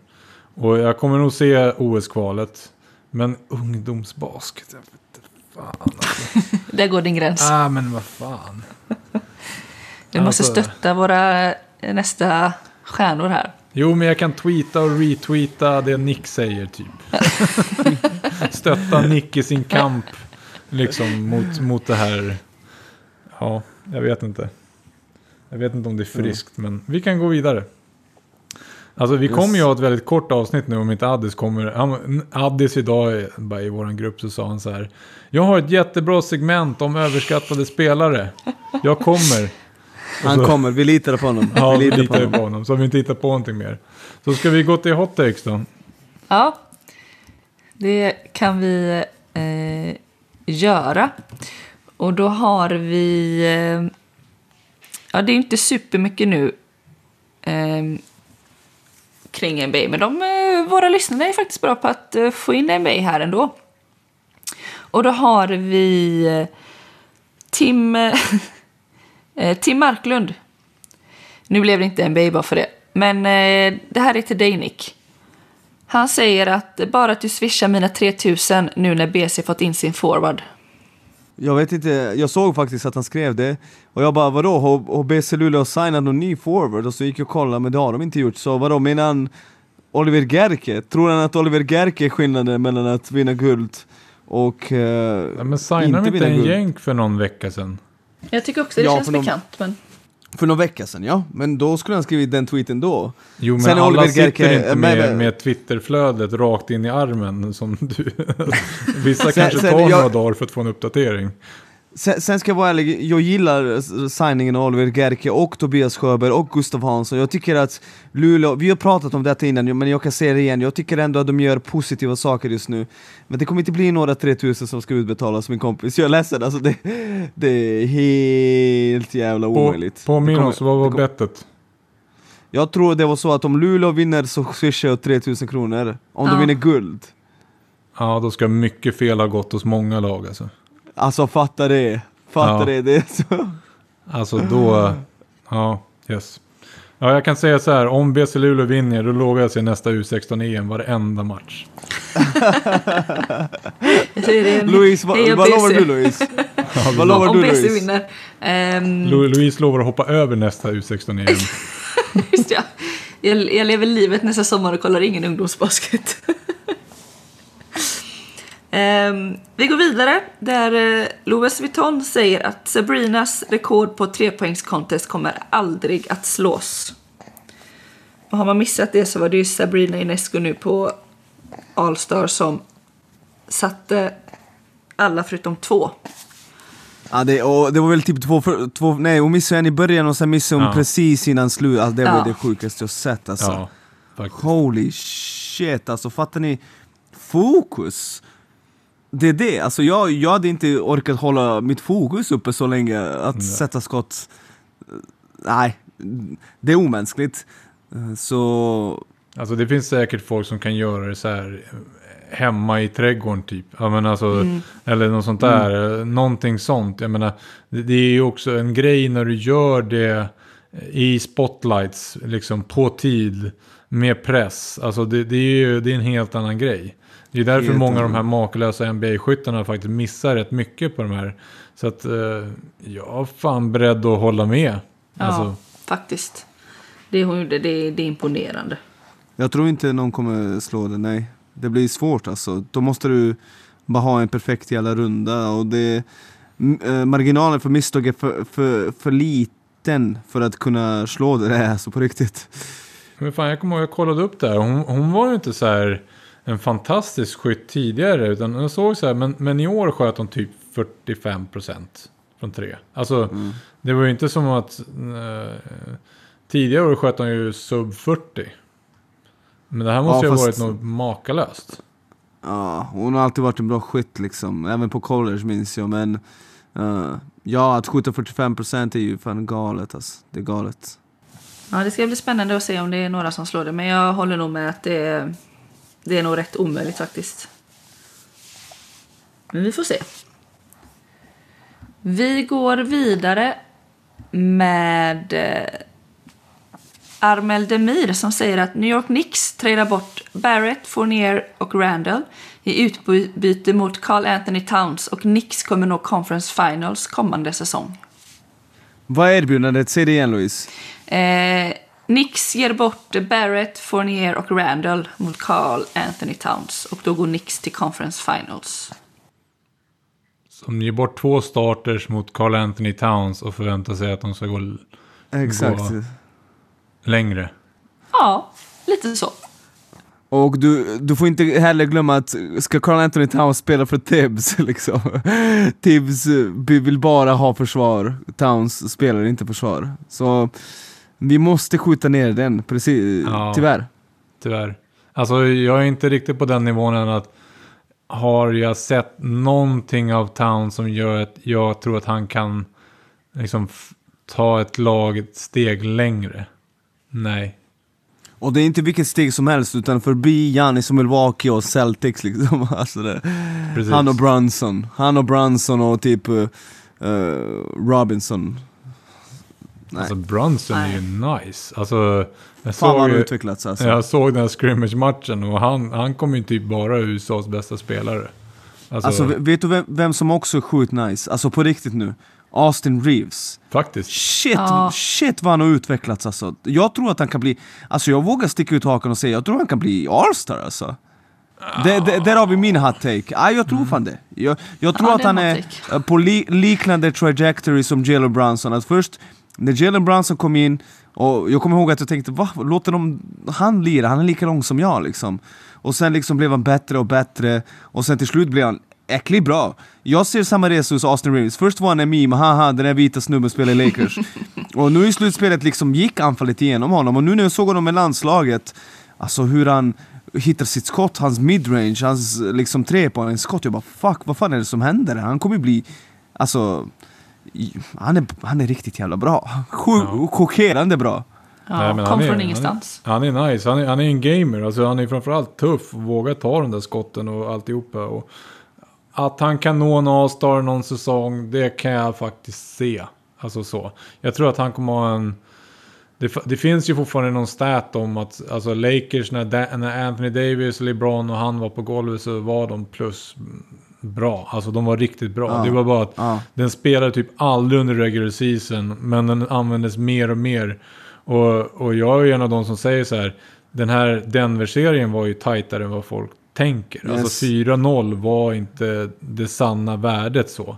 Och jag kommer nog se OS-kvalet. Men ungdomsbasket, jag vet fan. Alltså. Där går din gräns. Ah, men vad fan. Vi måste alltså... stötta våra nästa stjärnor här. Jo, men jag kan tweeta och retweeta det Nick säger typ. Stötta Nick i sin kamp. Liksom mot, mot det här. Ja, jag vet inte. Jag vet inte om det är friskt, mm. men vi kan gå vidare. Alltså vi kommer ju ha ett väldigt kort avsnitt nu om inte Addis kommer. Han, Addis idag bara i vår grupp så sa han så här. Jag har ett jättebra segment om överskattade spelare. Jag kommer. Han så, kommer, vi litar på honom. Ja, vi litar, vi litar på, honom. på honom. Så har vi inte hittat på någonting mer. Så ska vi gå till hot takes då? Ja, det kan vi eh, göra. Och då har vi... Eh, ja, det är inte supermycket nu. Eh, kring NBA. Men de, eh, våra lyssnare är faktiskt bra på att eh, få in NBA här ändå. Och då har vi eh, Tim, Tim Marklund. Nu blev det inte NBA bara för det. Men det här är till dig Nick. Han säger att bara att du swishar mina 3000 nu när BC fått in sin forward. Jag vet inte, jag såg faktiskt att han skrev det Och jag bara vadå, har, har BC Luleå signat någon ny forward? Och så gick jag och kollade, men det har de inte gjort Så vadå, menar han Oliver Gerke? Tror han att Oliver Gerke är skillnaden mellan att vinna guld och uh, ja, Men signade de inte en jänk för någon vecka sedan? Jag tycker också det ja, känns bekant, men... För någon vecka sedan, ja. Men då skulle han skrivit den tweeten då. Jo, men Sen alla Oliver sitter Gerke, inte med, med, med Twitterflödet rakt in i armen som du. Vissa kanske tar jag, några dagar för att få en uppdatering. Sen, sen, ska jag vara ärlig, jag gillar signingen av Oliver Gerke och Tobias Sjöberg och Gustav Hansson. Jag tycker att Luleå, vi har pratat om detta innan men jag kan säga det igen, jag tycker ändå att de gör positiva saker just nu. Men det kommer inte bli några 3000 som ska utbetalas min kompis, jag är ledsen alltså det, det är helt jävla omöjligt. Påminn oss, vad var bettet? Jag tror det var så att om Luleå vinner så swishar jag 3000 kronor. Om ja. de vinner guld. Ja, då ska mycket fel ha gått hos många lag alltså. Alltså fatta det. Fatta ja. det. det är så. Alltså då, ja, yes. Ja, jag kan säga så här, om BC Luleå vinner, då lovar jag att se nästa U16-EM varenda match. Louise, vad, vad lovar du Louise? vad lovar du Louise? Om BC vinner. Um... Louise lovar att hoppa över nästa U16-EM. Just ja. Jag, jag lever livet nästa sommar och kollar ingen ungdomsbasket. Um, vi går vidare där uh, Louis Vuitton säger att Sabrinas rekord på trepoängskontest kommer aldrig att slås. Och har man missat det så var det ju Sabrina Ionescu nu på All-Star som satte alla förutom två. Ja, det, och det var väl typ två, två nej hon missade en i början och sen missade hon ja. precis innan slut. Alltså, det var ja. det sjukaste jag sett alltså. Ja, Holy shit alltså, fattar ni? Fokus! Det är det, alltså jag, jag hade inte orkat hålla mitt fokus uppe så länge, att Nej. sätta skott. Nej, det är omänskligt. Så... Alltså det finns säkert folk som kan göra det så här hemma i trädgården typ. Ja, men alltså, mm. Eller något sånt där, mm. någonting sånt. Jag menar, det, det är ju också en grej när du gör det i spotlights, liksom på tid, med press. Alltså det, det är ju det är en helt annan grej. Det är därför många av de här makalösa NBA-skyttarna faktiskt missar rätt mycket på de här. Så att eh, jag är fan beredd att hålla med. Ja, alltså. faktiskt. Det hon gjorde, det, det är imponerande. Jag tror inte någon kommer slå det, nej. Det blir svårt alltså. Då måste du bara ha en perfekt jävla runda och det... Äh, marginalen för misstag är för, för, för liten för att kunna slå det där, alltså på riktigt. Men fan, jag kommer ihåg, jag kollade upp det här. Hon, hon var ju inte så här en fantastisk skytt tidigare. Utan jag såg så här, men, men i år sköt hon typ 45 procent från tre. Alltså, mm. det var ju inte som att eh, tidigare år sköt hon ju sub 40. Men det här måste ja, ju ha varit något makalöst. Ja, hon har alltid varit en bra skytt liksom. Även på college minns jag. Men uh, ja, att skjuta 45% procent är ju fan galet alltså. Det är galet. Ja, det ska bli spännande att se om det är några som slår det. Men jag håller nog med att det är det är nog rätt omöjligt faktiskt. Men vi får se. Vi går vidare med eh, Armel Demir som säger att New York Knicks tradar bort Barrett, Fournier och Randall i utbyte mot Carl Anthony Towns och Knicks kommer nå Conference Finals kommande säsong. Vad är erbjudandet? Säg det igen Louise. Eh, Nix ger bort Barrett, Fournier och Randall mot Carl Anthony Towns. Och då går Nix till Conference Finals. Så de ger bort två starters mot Carl Anthony Towns och förväntar sig att de ska gå, Exakt. gå längre. Ja, lite så. Och du, du får inte heller glömma att ska Carl Anthony Towns spela för Tibbs liksom. Tibbs vill bara ha försvar, Towns spelar inte försvar. Så vi måste skjuta ner den, precis, ja, tyvärr. Tyvärr. Alltså jag är inte riktigt på den nivån än att har jag sett någonting av Town som gör att jag tror att han kan liksom ta ett lag ett steg längre. Nej. Och det är inte vilket steg som helst utan förbi Giannis och Milwaukee och Celtics liksom. Alltså det. Han och Brunson. Han och Brunson och typ uh, Robinson. Nej. Alltså Brunson är ju nice. Alltså, jag Fan vad såg, han har utvecklats alltså. jag såg den här scrimmage-matchen och han, han kommer ju typ vara USAs bästa spelare. Alltså, Alltså vet du vem, vem som också är sjukt nice? Alltså på riktigt nu. Austin Reeves. faktiskt. Shit, Ja. shit vad han har utvecklats alltså. Jag tror att han kan bli, alltså jag vågar sticka ut hakan och säga, jag tror han kan bli All-star alltså. Det, det, där har vi min hot take. Ja, jag tror fan det. Jag, jag tror Ja, att det är han är eh, på li, liknande trajectory som Jalen Brunson. Att först, när Jalen Brunson kom in, och jag kommer ihåg att jag tänkte va, låter de han lira? Han är lika lång som jag liksom. Och sen liksom blev han bättre och bättre, och sen till slut blev han äckligt bra. Jag ser samma resa hos Austin Reeves. Först var han en meme, haha den där vita snubben spelar i Lakers. och nu i slutspelet liksom gick anfallet igenom honom, och nu när jag såg honom med landslaget, alltså hur han hittar sitt skott, hans midrange, hans liksom trepoängsskott. Jag bara fuck, vad fan är det som händer? Han kommer bli, alltså, han är, han är riktigt jävla bra. Sju, Chockerande bra. Ja, Nej, men kom han är- från ingenstans. Han är, han är nice, han är, han är en gamer. Alltså, han är framförallt tuff och vågar ta de där skotten och alltihopa. Och att han kan nå en A-star någon säsong, det kan jag faktiskt se. Alltså så. Jag tror att han kommer ha en... Det, det finns ju fortfarande någon stat om att alltså Lakers när, Da- när Anthony Davis, LeBron och han var på golvet så var de plus bra. Alltså de var riktigt bra. Ja. Det var bara att Ja. den spelade typ aldrig under regular season, men den användes mer och mer. Och, och jag är en av de som säger så här, den här Denver-serien var ju tajtare än vad folk tänker. Alltså Yes. 4-0 var inte det sanna värdet så.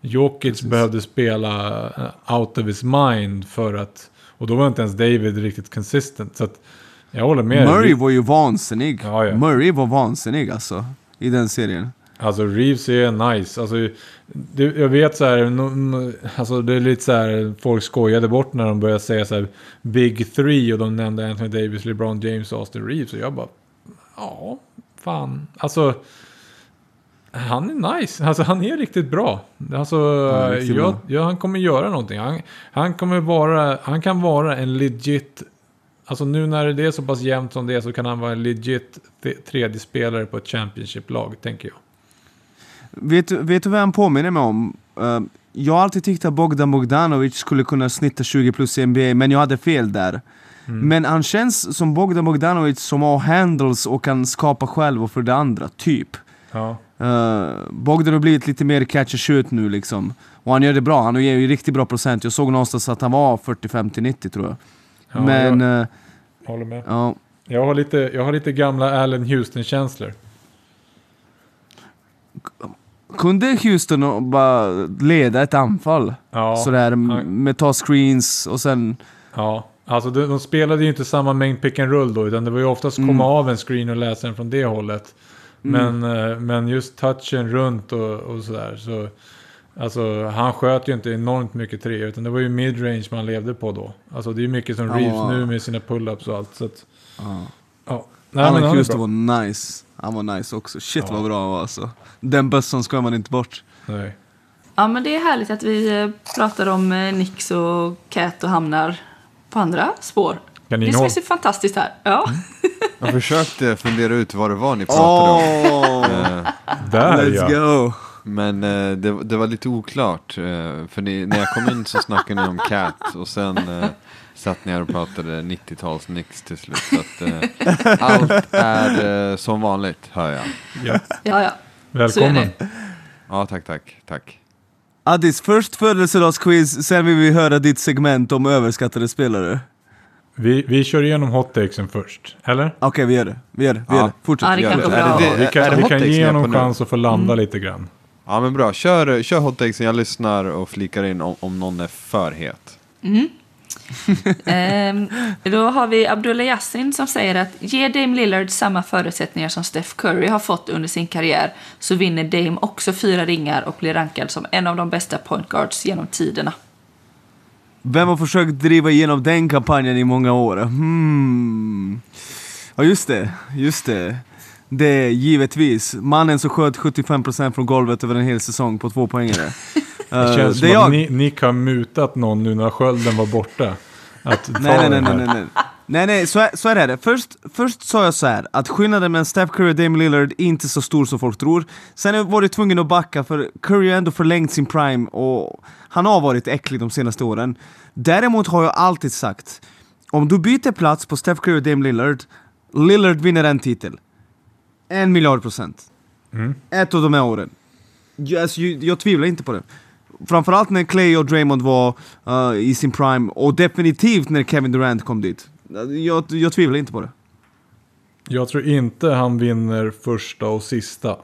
Jokic behövde spela eh, out of his mind för att, och då var inte ens David riktigt consistent. Så att jag håller med. Murray var ju vansinnig. Ja, ja. Murray var vansinnig alltså, i den serien. Alltså Reeves är nice. Alltså, det, jag vet så här, no, alltså det är lite så här, folk skojade bort när de började säga så här Big Three och de nämnde Anthony Davis, LeBron James och Austin Reeves. Och jag bara, ja, fan. Alltså, han är nice. Alltså han är riktigt bra. Alltså, riktigt jag, bra. ja, han kommer göra någonting. Han, han kommer vara, han kan vara en legit Alltså nu när det är så pass jämnt som det är så kan han vara en legit tredje spelare på ett Championship-lag, tänker jag. Vet, du- vet du vad han påminner mig om? Eh, jag har alltid tyckt att Bogdan Bogdanovic skulle kunna snitta 20 plus i NBA, men jag hade fel där. Men han känns som Bogdan Bogdanovic som har handles och kan skapa själv och för det andra, typ. Ja. Uh, Bogdan har blivit lite mer catch and shoot nu liksom. Och han gör det bra, han ger ju riktigt bra procent. Jag såg någonstans att han var 40-50-90 tror jag. Ja, men, eh, Håller med. ja. Jag har lite, jag har lite gamla Allen Houston-känslor. Kunde Houston bara leda ett anfall? Ja, Sådär han- med ta screens och sen... ja. Alltså de, de spelade ju inte samma mängd pick and roll då, utan det var ju oftast komma Mm. av en screen och läsa den från det hållet. Men, eh, men just touchen runt och, och sådär. Så, alltså, han sköt ju inte enormt mycket tre, utan det var ju midrange man levde på då. Alltså det är ju mycket som Ja. Reeves nu med sina pull-ups och allt. Så att, Ja. ja. Nej, Allen men han var nice. Han var nice också. Shit Ja. vad bra han var alltså. Den bössan ska man inte bort. Nej. Ja, men det är härligt att vi eh, pratar om eh, Nix och Cat och hamnar på andra spår. Det känns ju fantastiskt här. Ja. Jag försökte fundera ut vad det var ni pratade om. Åh! Eh, Där Let's ja. go! Men eh, det, det var lite oklart. eh, för ni, när jag kom in så snackade ni om Cat. Och sen satt ni här och pratade 90-tals Nix till slut. Så att, eh, allt är eh, som vanligt, hör jag. ja. ja, ja. Välkommen. Ja, tack, tack, tack. Addis, först födelsedagsquiz, sen vill vi höra ditt segment om överskattade spelare. Vi, vi kör igenom hot takesen först, eller? Okej, vi gör det. Vi gör det. Vi Ja. gör det. Fortsätt. Ja, det kan det. vi är kan, det vi kan ge honom chans att få landa lite grann. Ja, men bra. Kör, kör hot takesen. Jag lyssnar och flikar in om, om någon är för het. Ehm, då har vi Abdullah Yassin som säger att ge Dame Lillard samma förutsättningar som Steph Curry har fått under sin karriär så vinner Dame också fyra ringar och blir rankad som en av de bästa point guards genom tiderna. Vem har försökt driva igenom den kampanjen i många år? Hmm. Ja, just det. Just det. Det är givetvis mannen som sköt 75% från golvet över en hel säsong på två poängare. Det Eh, känns som är att jag. Ni, Nick har mutat någon nu när skölden var borta. Att Nej, nej, nej, nej, nej, nej. Nej, så, är- så är det. Först, först sa jag så här att skillnaden mellan Steph Curry och Dame Lillard är inte så stor som folk tror. Sen var det tvungen att backa för Curry har ändå förlängt sin prime och han har varit äcklig de senaste åren. Däremot har jag alltid sagt, om du byter plats på Steph Curry och Dame Lillard, Lillard vinner en titel. En miljard procent. Mm. Ett av de här åren. Jag, alltså, jag, jag tvivlar inte på det. Framförallt när Clay och Draymond var uh, i sin prime, och definitivt när Kevin Durant kom dit. Jag, jag tvivlar inte på det. Jag tror inte han vinner första och sista.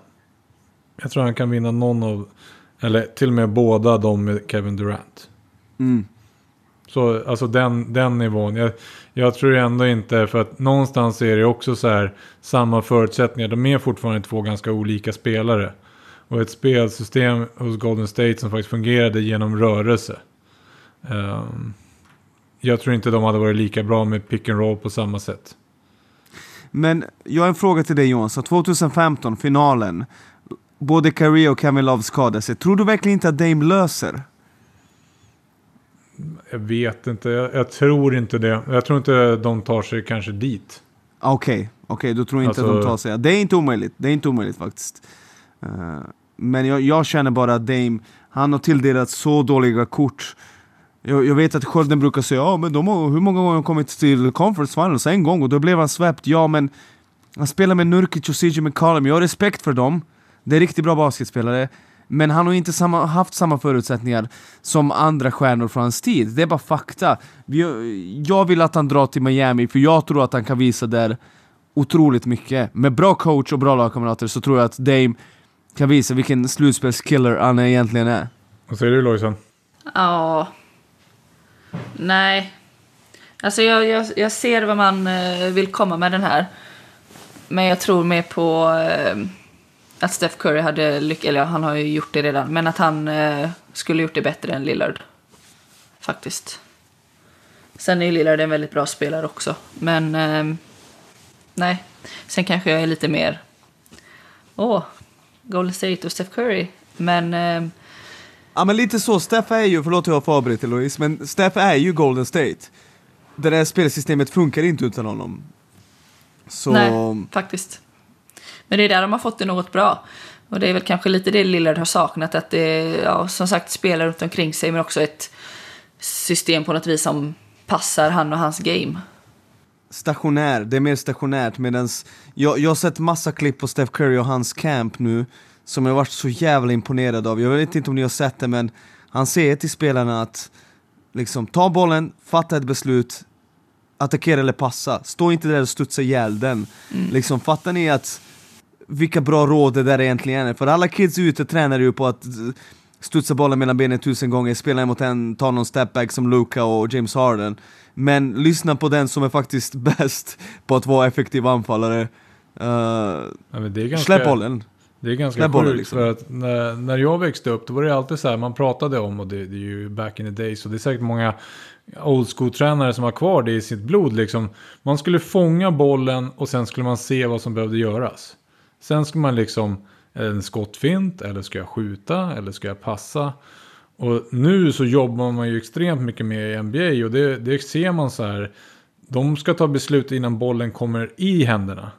Jag tror han kan vinna någon av, eller till och med båda de med Kevin Durant. Mm. Så alltså den, den nivån. Jag, jag tror ändå inte, för att någonstans är det också så här samma förutsättningar. De är fortfarande två ganska olika spelare. Och ett spelsystem hos Golden State som faktiskt fungerade genom rörelse. Ehm, jag tror inte de hade varit lika bra med pick and roll på samma sätt. Men jag har en fråga till dig. Så 2015, finalen. Både Kyrie och Kevin Love skadade sig. Tror du verkligen inte att Dame löser? Jag vet inte, jag, jag tror inte det. Jag tror inte de tar sig kanske dit. Okej, okej, du tror inte att Alltså- de tar sig... Det är inte omöjligt, det är inte omöjligt faktiskt. Eh, men jag, jag känner bara att Dame, han har tilldelat så dåliga kort. Jag, jag vet att Skölden brukar säga ja men de har, hur många gånger har de kommit till conference finals? En gång och då blev han släppt. Ja men han spelar med Nurkic och CJ McCollum, jag har respekt för dem. Det är riktigt bra basketspelare. Men han har inte samma, haft samma förutsättningar som andra stjärnor från hans tid. Det är bara fakta. Jag vill att han drar till Miami, för jag tror att han kan visa där otroligt mycket. Med bra coach och bra lagkamrater så tror jag att Dame kan visa vilken slutspelskiller han egentligen är. Vad säger du Lojsan? Ja. Nej. Alltså jag, jag, jag ser vad man eh, vill komma med den här. Men jag tror mer på eh, att Steph Curry hade lyckats, eller ja, han har ju gjort det redan, men att han eh, skulle gjort det bättre än Lillard. Faktiskt. Sen är ju Lillard en väldigt bra spelare också, men eh, nej. Sen kanske jag är lite mer, åh, Golden State och Steph Curry. Men eh, Ja men lite så, Steph är ju, förlåt jag har avbrutit Louise, men Steph är ju Golden State. Det där spelsystemet funkar inte utan honom. Så... Nej, faktiskt. Men det är där de har fått det något bra. Och det är väl kanske lite det Lillard har saknat. Att det ja, som sagt, spelare runt omkring sig men också ett system på något vis som passar han och hans game. Stationär, det är mer stationärt medans jag, jag har sett massa klipp på Steph Curry och hans camp nu som jag varit så jävla imponerad av. Jag vet inte om ni har sett det men han säger till spelarna att liksom ta bollen, fatta ett beslut, attackera eller passa. Stå inte där och studsa ihjäl den. Liksom, fattar ni att vilka bra råd det där egentligen är? För alla kids ute tränar ju på att studsa bollen mellan benen tusen gånger, spela mot en, ta någon stepback som Luka och James Harden. Men lyssna på den som är faktiskt bäst på att vara effektiv anfallare. Uh, Ja, men det är ganska, släpp bollen. Det är ganska sjukt liksom. för att när, när jag växte upp då var det alltid så här man pratade om och det, det är ju back in the days och det är säkert många old school-tränare som har kvar det i sitt blod liksom. Man skulle fånga bollen och sen skulle man se vad som behövde göras. Sen skulle man liksom, en skottfint eller ska jag skjuta eller ska jag passa? Och nu så jobbar man ju extremt mycket med i NBA och det, det ser man så här. De ska ta beslut innan bollen kommer i händerna.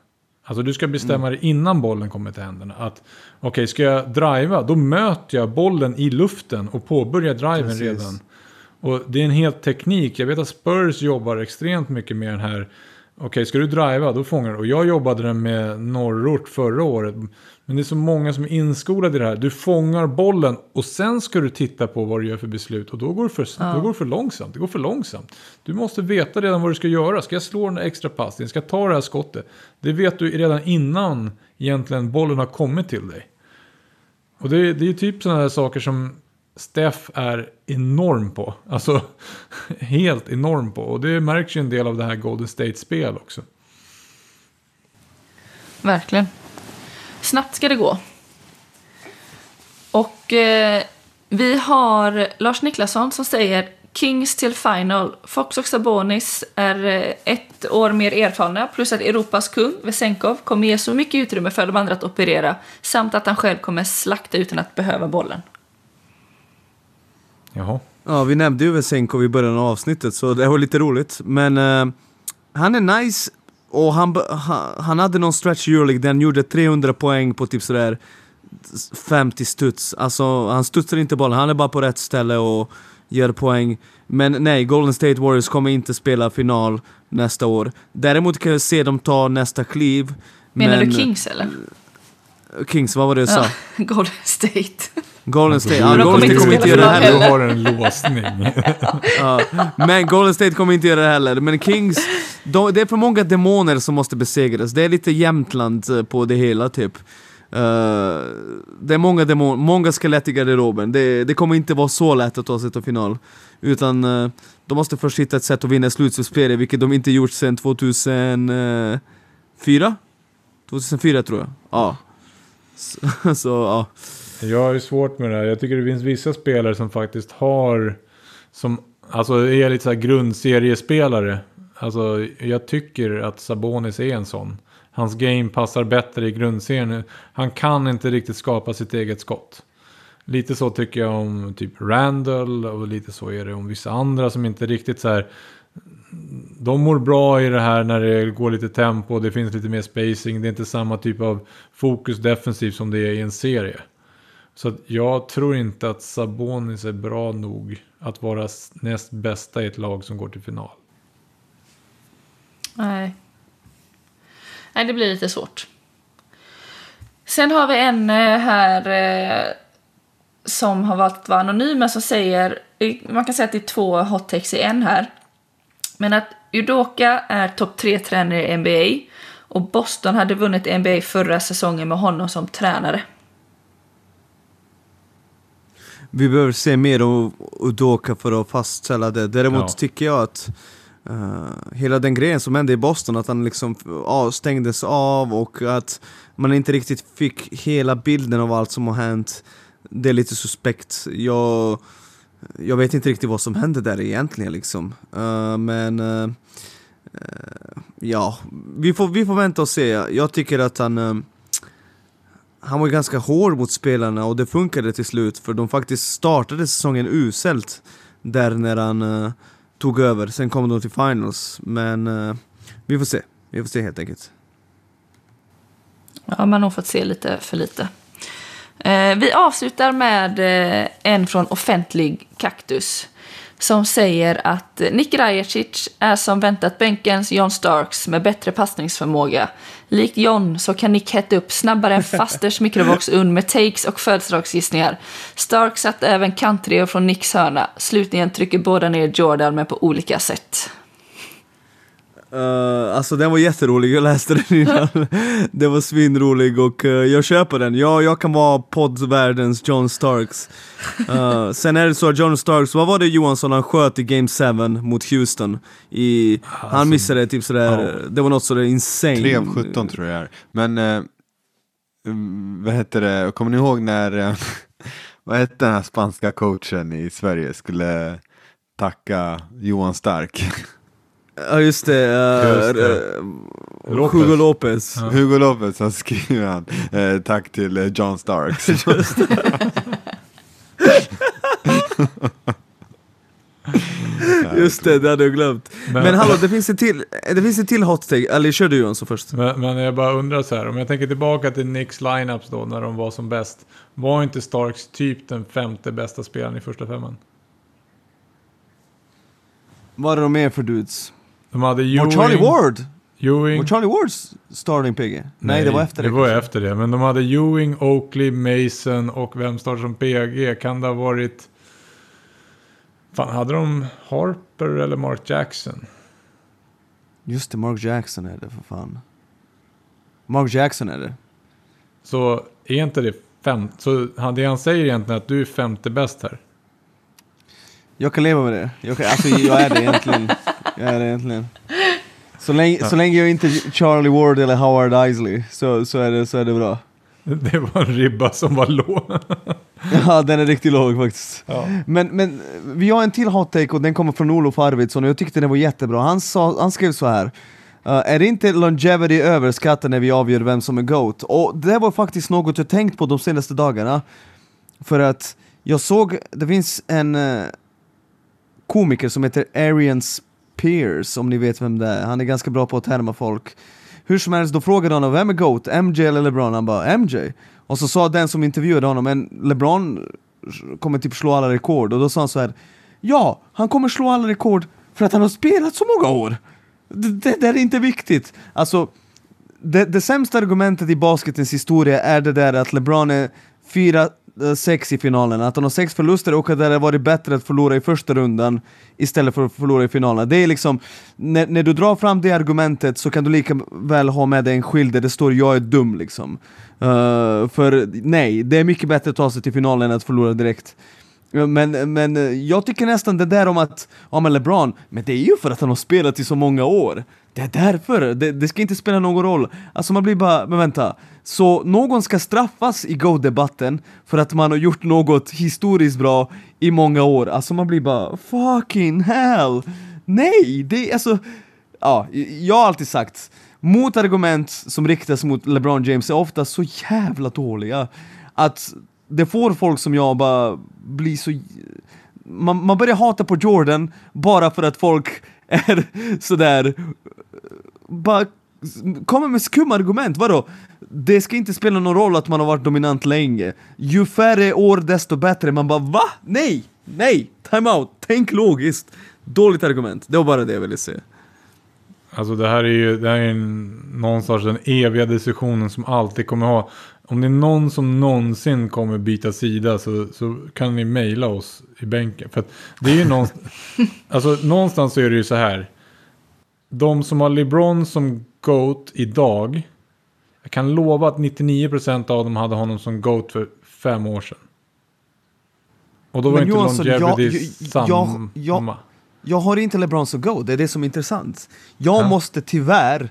Alltså du ska bestämma dig innan bollen kommer till händerna. Att okej, ska jag driva, då möter jag bollen i luften och påbörjar driven Precis. redan. Och det är en helt teknik. Jag vet att Spurs jobbar extremt mycket med den här. Okej, ska du driva, då fångar du. Och jag jobbade den med norrort förra året. Men det är så många som är inskolade i det här. Du fångar bollen och sen ska du titta på vad du gör för beslut. Och då går det för, då går det för långsamt. Det går för långsamt. Du måste veta redan vad du ska göra. Ska jag slå den där extra passningen? Ska jag ta det här skottet? Det vet du redan innan egentligen bollen har kommit till dig. Och det, det är typ sådana här saker som Steff är enorm på. Alltså helt enorm på. Och det märks ju en del av det här Golden State-spel också. Verkligen. Snabbt ska det gå. Och eh, vi har Lars Niklasson som säger Kings till final. Fox och Sabonis är eh, ett år mer erfarna plus att Europas kung, Vesenkov, kommer ge så mycket utrymme för de andra att operera samt att han själv kommer slakta utan att behöva bollen. Jaha. Ja, vi nämnde ju Vesenkov i början av avsnittet så det var lite roligt. Men eh, han är nice och han, han, hade någon stretch i Euroleague där han gjorde 300 poäng på typ sådär 50 studs. Alltså han studsar inte bollen, han är bara på rätt ställe och gör poäng. Men nej, Golden State Warriors kommer inte spela final nästa år. Däremot kan jag se dem ta nästa kliv. Menar men, du Kings eller? Kings, vad var det jag sa? Golden State. Golden State, Men ja, de Golden kommer State inte kommer inte göra det heller. Du har en låsning. Ja, men Golden State kommer inte göra det heller. Men Kings, de, det är för många demoner som måste besegras. Det är lite Jämtland eh, på det hela typ. Eh, det är många demoner, många skelett i garderoben. Det, det kommer inte vara så lätt att ta sig till final. Utan uh, de måste först hitta ett sätt att vinna slutspelsspel, vilket de inte gjort sedan 2004? 2004 tror jag. Ja. Så, så ja. Jag har ju svårt med det här. Jag tycker det finns vissa spelare som faktiskt har, som alltså är lite så här grundseriespelare. Alltså jag tycker att Sabonis är en sån. Hans game passar bättre i grundserien. Han kan inte riktigt skapa sitt eget skott. Lite så tycker jag om typ Randall och lite så är det om vissa andra som inte riktigt så här. De mår bra i det här när det går lite tempo, det finns lite mer spacing, det är inte samma typ av fokus defensivt som det är i en serie. Så att jag tror inte att Sabonis är bra nog att vara näst bästa i ett lag som går till final. Nej. Nej, det blir lite svårt. Sen har vi en eh, här eh, som har valt att vara anonym, men som säger, man kan säga att det är två hot takes i en här. Men att Udoka är topp tre tränare i NBA och Boston hade vunnit NBA förra säsongen med honom som tränare. Vi behöver se mer om Udoka för att fastställa det. Däremot Ja. tycker jag att eh, hela den grejen som hände i Boston, att han liksom ja, stängdes av och att man inte riktigt fick hela bilden av allt som har hänt. Det är lite suspekt. Jag, jag vet inte riktigt vad som hände där egentligen liksom. Eh, men eh, ja, vi får, vi får vänta och se. Jag tycker att han han var ju ganska hård mot spelarna och det funkade till slut för de faktiskt startade säsongen uselt där när han uh, tog över. Sen kom de till finals, men uh, vi får se. Vi får se helt enkelt. Ja, man har nog fått se lite för lite. Eh, vi avslutar med eh, en från offentlig kaktus som säger att Nick Rajacic är som väntat bänkens John Starks med bättre passningsförmåga. Likt John så kan Nick hetta upp snabbare än fasters mikrovågsugn med takes och födelsedagsgissningar. Stark satt även kantreor från Nicks hörna. Slutligen trycker båda ner Jordan men på olika sätt. Uh, alltså den var jätterolig, jag läste den innan. den var svinrolig och eh, jag köper den. Ja, jag kan vara poddvärldens John Starks. Eh, sen är det så att John Starks, vad var det Johansson han sköt i Game 7 mot Houston? I, han missade typ sådär, det var något sådär insane. 3 av 17 tror jag är. Men mm, vad heter det, kommer ni ihåg när, vad hette den här spanska coachen i Sverige skulle tacka Johan Stark? Ja just det, uh, Just det. eh, Lopez. Hugo Lopez. Ja. Hugo Lopez så skriver han eh, tack till eh, John Starks. Just det, det hade jag glömt. Men, Men- hallå, det finns en till, det finns en till hot take. Eller kör du Johansson först. Men, men jag bara undrar så här, om jag tänker tillbaka till Knicks lineups då när de var som bäst. Var inte Starks typ den femte bästa spelaren i första femman? Vad är de mer för dudes? De hade Ewing, Charlie Ward? Ewing Var Charlie Wards starting PG? Nej, det var efter det. Det var kanske. efter det. Men de hade Ewing, Oakley, Mason och vem startade som PG? Kan det ha varit... Fan, hade de Harper eller Mark Jackson? Just det, Mark Jackson är det för fan. Mark Jackson är det. Så är inte det fem... Så det han säger egentligen att du är femte bäst här. Jag kan leva med det. Jag, kan, alltså, jag är det egentligen. Jag är det egentligen. Så länge, så länge jag inte är Charlie Ward eller Howard Isley så, så, är det, så är det bra. Det var en ribba som var låg. Ja, den är riktigt låg faktiskt. Ja. Men, men vi har en till hot take och den kommer från Olof Arvidsson och jag tyckte den var jättebra. Han, sa, han skrev så här. "Uh, är inte longevity överskattat när vi avgör vem som är GOAT? Och det var faktiskt något jag tänkt på de senaste dagarna. För att jag såg, det finns en eh, komiker som heter Arian Pierce, om ni vet vem det är. Han är ganska bra på att härma folk. Hur som helst, då frågade honom vem är GOAT? MJ eller LeBron? Han bara MJ. Och så sa den som intervjuade honom, men LeBron kommer typ slå alla rekord. Och då sa han så här. Ja, han kommer slå alla rekord för att han har spelat så många år. Det, det, det är inte viktigt. Alltså, det, det sämsta argumentet i basketens historia är det där att LeBron är fyra Eh, sex i finalen, att han har sex förluster och att det hade varit bättre att förlora i första rundan istället för att förlora i finalen. Det är liksom, när, när du drar fram det argumentet så kan du lika väl ha med dig en skylt där det står 'jag är dum' liksom. Uh, för nej, det är mycket bättre att ta sig till finalen än att förlora direkt. Eh, men, men jag tycker nästan det där om att, ja men LeBron, men det är ju för att han har spelat i så många år. Det är därför, det, det ska inte spela någon roll. Alltså man blir bara, men vänta. Så någon ska straffas i Go-debatten för att man har gjort något historiskt bra i många år. Alltså man blir bara, fucking hell! Nej, det är alltså, ja, jag har alltid sagt, motargument som riktas mot LeBron James är ofta så jävla dåliga. Att det får folk som jag bara bli så... Man, man börjar hata på Jordan bara för att folk är sådär... Bara kommer med skumma argument, vadå? Det ska inte spela någon roll att man har varit dominant länge. Ju färre år desto bättre. Man bara va? Nej! Nej! Time out! Tänk logiskt! Dåligt argument, det var bara det jag ville säga. Alltså det här är ju det här är en, någonstans den eviga diskussionen som alltid kommer ha om det är någon som någonsin kommer byta sida så, så kan ni mejla oss i bänken. För det är ju någonstans, alltså, någonstans så är det ju så här. De som har LeBron som GOAT idag. Jag kan lova att 99% av dem hade honom som GOAT för fem år sedan. Och då var Men inte Johansson, longevity jag- jag- samma. jag- Jag har inte LeBron som go, det är det som är intressant. Jag Ja. måste tyvärr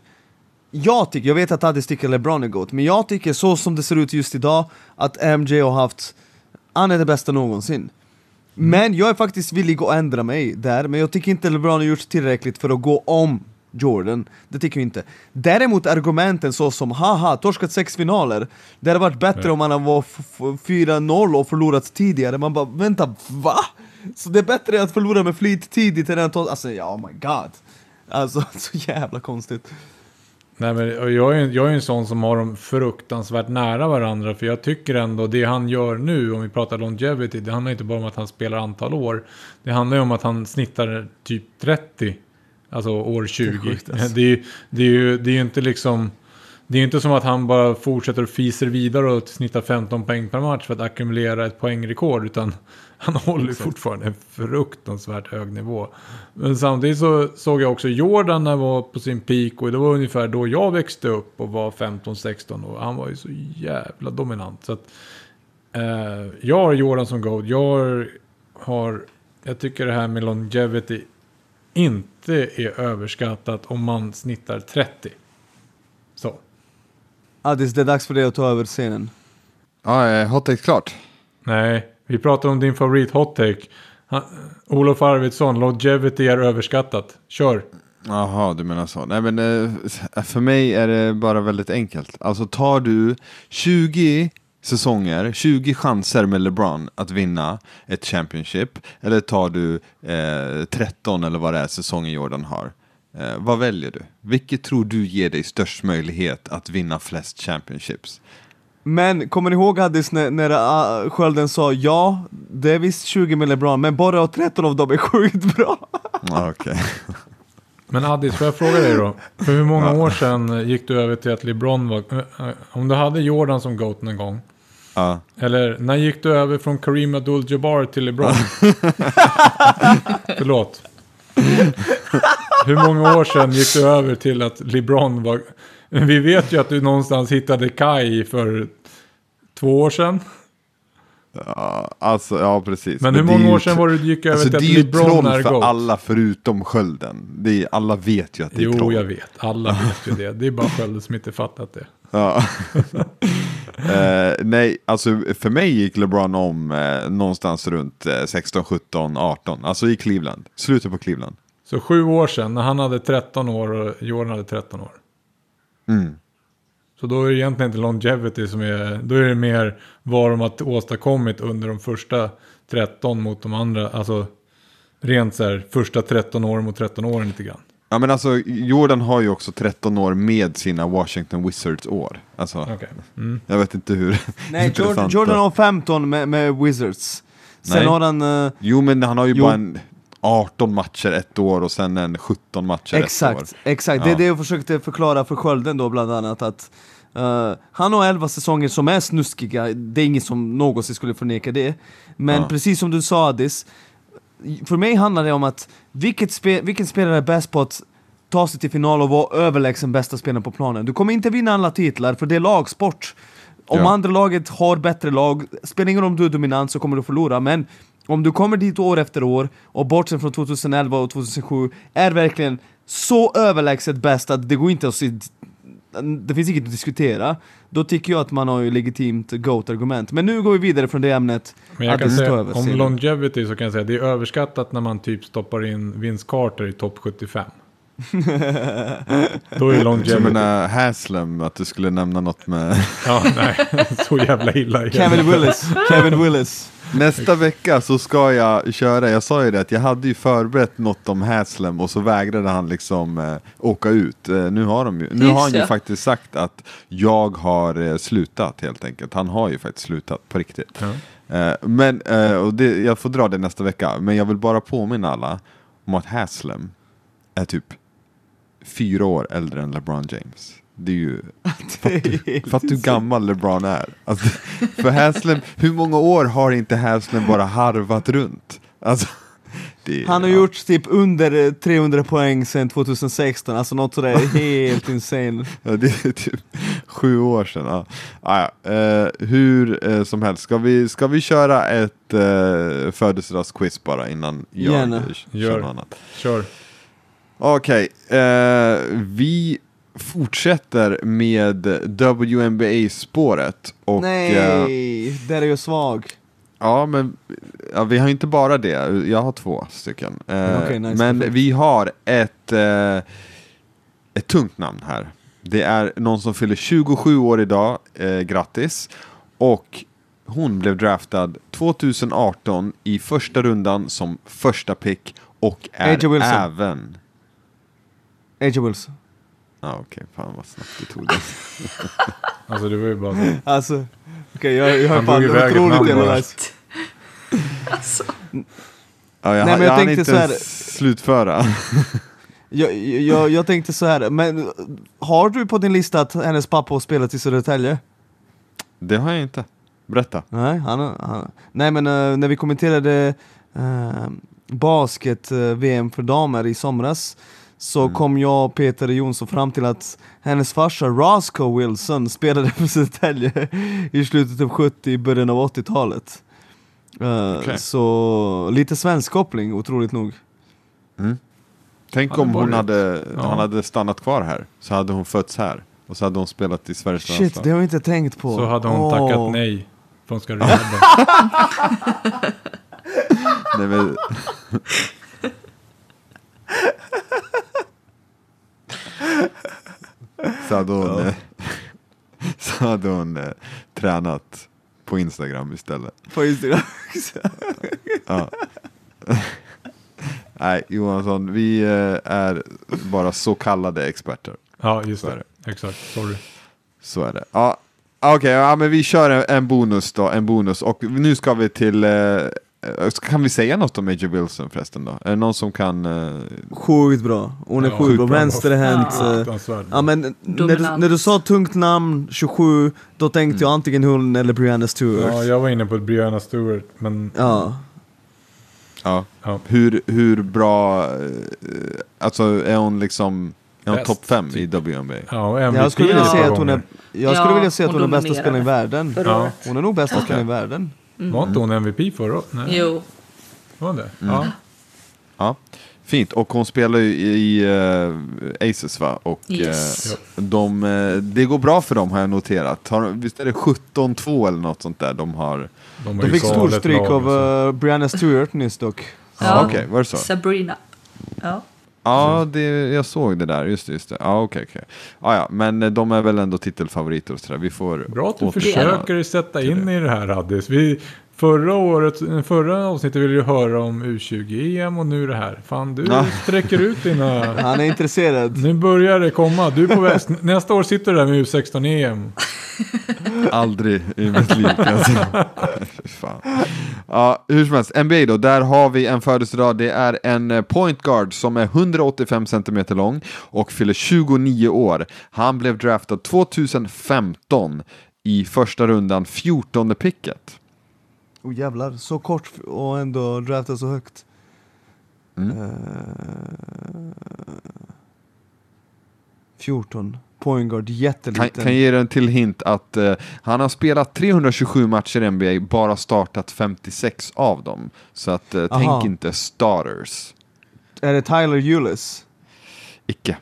jag tycker, jag vet att Addis tycker LeBron är GOAT, men jag tycker så som det ser ut just idag, att MJ har haft, han är det bästa någonsin. Men jag är faktiskt villig att ändra mig där, men jag tycker inte LeBron har gjort tillräckligt för att gå om Jordan, det tycker jag inte. Däremot argumenten så som haha, torskat sex finaler, det hade varit bättre Nej. om han var f- f- 4-0 och förlorat tidigare, man bara vänta, va? Så det är bättre att förlora med flit tidigt än att ta, alltså ja, oh my god. Alltså så jävla konstigt. Nej, men jag, är, jag är en sån som har dem fruktansvärt nära varandra. För jag tycker ändå det han gör nu, om vi pratar longevity, det handlar inte bara om att han spelar antal år. Det handlar ju om att han snittar typ 30. Alltså år 20. Det är, sjukt, alltså. det är, det är ju det är inte liksom... Det är inte som att han bara fortsätter och fiser vidare och snittar 15 poäng per match för att ackumulera ett poängrekord. Utan han håller ju fortfarande en fruktansvärt hög nivå. Men samtidigt så såg jag också Jordan när han var på sin peak. Och det var ungefär då jag växte upp och var 15-16. Och han var ju så jävla dominant. Så att, eh, jag har Jordan som GOAT. Jag har, har... Jag tycker det här med longevity inte är överskattat om man snittar 30. Så. Addis, det är dags för dig att ta över scenen. Ja, eh, hot take klart. Nej, vi pratar om din favorit hot take. Han, Olof Arvidsson, longevity är överskattat. Kör. Jaha, du menar så. Nej men eh, för mig är det bara väldigt enkelt. Alltså tar du 20 säsonger, 20 chanser med LeBron att vinna ett Championship, eller tar du eh, 13 eller vad det är säsongen Jordan har. Eh, vad väljer du? Vilket tror du ger dig störst möjlighet att vinna flest Championships? Men kommer ni ihåg Addis när, när uh, skölden sa ja, det är visst 20 med LeBron, men bara 13 av dem är sjukt bra. Okej. Men Addis, får jag fråga dig då? För hur många år sedan gick du över till att LeBron var... eh, Om du hade Jordan som GOAT någon gång. Ja. Eller när gick du över från Kareem Abdul-Jabbar till LeBron? Förlåt. Hur många år sedan gick du över till att LeBron var... Vi vet ju att du någonstans hittade Kai för två år sedan. Ja, alltså, ja precis. Men hur det är många år sedan var det du gick över Alltså, till det att är ju LeBron troll för alla förutom skölden. Det är, alla vet ju att det är Jo, troll. jag vet. Alla vet ju det. Det är bara Skölde som inte fattat det. Ja. eh, nej, alltså för mig gick LeBron om eh, någonstans runt eh, 16, 17, 18. Alltså i Cleveland. Slutet på Cleveland. Så sju år sedan, när han hade 13 år och Jordan hade 13 år. Mm. Så då är det egentligen inte longevity som är, då är det mer vad de har åstadkommit under de första 13 mot de andra. Alltså rent så här, första 13 åren mot 13 åren lite grann. Ja men alltså Jordan har ju också 13 år med sina Washington Wizards år. Alltså, Okej. Mm. jag vet inte hur Nej, Jordan, Jordan har 15 med, med Wizards. Sen Nej. har han... eh, Jo men han har ju Jo. bara en 18 matcher ett år och sen en 17 matcher ett år. Exakt, exakt. Det är Ja. det jag försökte förklara för Skölden då bland annat att eh, han har 11 säsonger som är snuskiga, det är ingen som någonsin skulle förneka det. Men Ja. precis som du sa Addis, för mig handlar det om att vilket spe, vilken spelare är bäst på att ta sig till final och vara överlägsen bästa spelaren på planen. Du kommer inte vinna alla titlar för det är lagsport. Om Ja. andra laget har bättre lag, spelar ingen roll om du är dominant så kommer du förlora. Men om du kommer dit år efter år och bortsett från 2011 och 2007 är verkligen så överlägset bäst att det går inte att se, det finns inget att diskutera. Då tycker jag att man har ju legitimt GOAT-argument. Men nu går vi vidare från det ämnet. Men jag att kan det säga, över om longevity så kan jag säga det är överskattat när man typ stoppar in Vince Carter i topp 75. Då är Som longevity. den där Haslem, att du skulle nämna något med... Ja, nej, så jävla illa. Kevin Willis. Kevin Willis. Nästa vecka så ska jag köra, jag sa ju det att jag hade ju förberett något om Haslem och så vägrade han liksom eh, åka ut. Eh, nu har, de ju, nu har han ju faktiskt sagt att jag har eh, slutat helt enkelt. Han har ju faktiskt slutat på riktigt. Ja. Eh, men, eh, och det, jag får dra det nästa vecka, men jag vill bara påminna alla om att Haslem är typ fyra år äldre än LeBron James. Det är ju, fattar du hur gammal LeBron är? Alltså, för Haslem, hur många år har inte Haslem bara harvat runt? Alltså, det, Han har ja. gjort typ under eh, 300 poäng sedan 2016, alltså något sådär helt insane. Ja, det är typ sju år sedan. Ja. Ah, ja. eh, hur eh, som helst, ska vi, ska vi köra ett eh, födelsedagsquiz bara innan jag Gärna. eh, kör Gör. något annat? Kör. Okej, eh, vi fortsätter med WNBA-spåret. Och, eh, Nej, där är jag svag. ja, men ja, vi har inte bara det, jag har två stycken. Eh, Okej, nice, men perfekt. vi har ett, eh, ett tungt namn här. Det är någon som fyller 27 år idag, eh, grattis. Och hon blev draftad 2018 i första rundan som första pick och är även AJ Wilson. Ja okej, fan vad snabbt du tog det. Alltså det var ju bara så. Alltså, okej jag, jag har fan otroligt jävla bara. nice. Alltså, Ja, jag, Nej, men jag jag tänkte inte så här- slutföra. Jag, jag, jag tänkte så här, men har du på din lista att hennes pappa har spelat i Södertälje? Det har jag inte. Berätta. Nej, han, han, nej men eh, när vi kommenterade uh, basket-VM för damer i somras så Mm. kom jag och Peter Jonsson fram till att hennes farsa Roscoe Wilson spelade för Södertälje i slutet av 70 början av 80-talet. Eh, Okej. Så lite svensk koppling, otroligt nog. Tänk Ja, det om hon hade, Ja. han hade stannat kvar här. Så hade hon fötts här. Och så hade hon spelat i Sveriges Shit, landslag. det har jag inte tänkt på. Så hade hon Åh. tackat nej. För hon ska rehabba. Nej, men... så hade hon, eh, så hade hon eh, tränat på Instagram istället. På Instagram. Ja. Nej, Johansson, vi eh, är bara så kallade experter. Ja, just Så är det. Exakt. Sorry. Så är det. Ja, Okej, ja, men vi kör en, en bonus då. En bonus. Och nu ska vi till... Eh, kan vi säga något om Major Wilson förresten då? Är det någon som kan... Eh, Sjukt bra. Hon är Ja, sjukt bra. Vänsterhänt. Ja. eh. Ja men när du, när du sa tungt namn, 27, då tänkte jag antingen hon eller Brianna Stewart. Ja, jag var inne på Brianna Stewart, men Ja. ja. ja. Hur, hur bra... Eh, alltså är hon liksom... Är hon topp fem i. WNBA? Ja, Jag skulle vilja säga att hon är, jag Ja, skulle vilja säga att hon är bästa spelaren i världen. Hon är nog bästa spelaren i världen. Var inte hon MVP förra året? Nej. Jo. Var det? Mm. Ja. Ja. Fint, och hon spelar ju i eh, Aces va? Och Yes. eh, de, eh, det går bra för dem har jag noterat. Har, visst är det 17-2 eller något sånt där de har? De, De fick storstryk av uh, Brianna Stewart nyss dock. Ja. Okej, var det så? Sabrina. Ja. Ja, det, jag såg det där. Just det, just det. Ja, okej, okej. Ja, ja, men eh, de är väl ändå titelfavoriter och sådär. Vi får Bra att du försöker sätta in i det här Addis. Vi Förra året, förra avsnittet ville du höra om U20-EM och nu det här. Fan, du Ja. sträcker ut dina... Han är intresserad. Nu börjar det komma. Du på väg. Nästa år sitter du där med U16-EM. Aldrig i mitt liv. Fy Fan. Ja, hur som helst, NBA då, där har vi en födelsedag. Det är en eh, point guard som är 185 cm lång och fyller 29 år. Han blev draftad 2015 i första rundan, 14 picket. Oh jävlar, så kort och ändå draftad så högt. Mm. Eh, 14. Point guard, Kan, jätteliten. kan ge er en till hint att eh, han har spelat 327 matcher i NBA, bara startat 56 av dem. Så att Aha. tänk inte starters. Är det Tyler Eulis? Icke.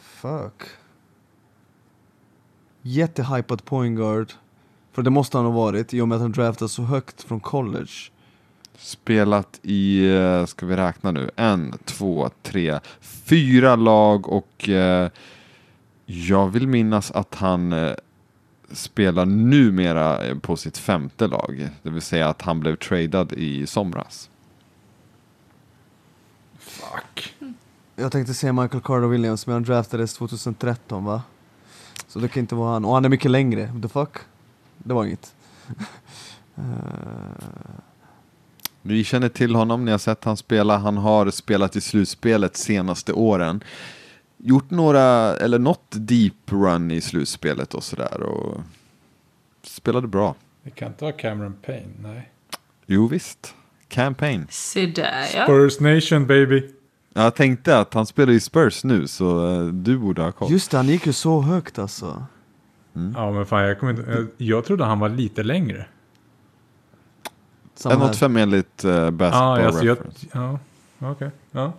Fuck. Jättehypad point guard. För det måste han ha varit i och med att han draftades så högt från college. Spelat i, eh, ska vi räkna nu, en, två, tre, fyra lag och eh, jag vill minnas att han eh, spelar numera eh, på sitt femte lag. Det vill säga att han blev tradad i somras. Fuck. Jag tänkte säga Michael Carter Williams men han draftades 2013 va? Så det kan inte vara han. Och han är mycket längre. The fuck? Det var inget. Eh, Ni känner till honom, ni har sett han spela. Han har spelat i slutspelet senaste åren. Gjort några, eller något deep run i slutspelet och sådär. Och spelade bra. Det kan inte vara Cameron Payne, nej. Jo visst. Campaign. Se där ja. Spurs Nation baby. Jag tänkte att han spelar i Spurs nu så eh, du borde ha koll. Just det, han gick ju så högt alltså. Ja men fan jag kommer inte... Jag, jag trodde han var lite längre. Samma här. 1,85 enligt uh, Basketball Ja, alltså, jag, Reference. ja. okej. Ja.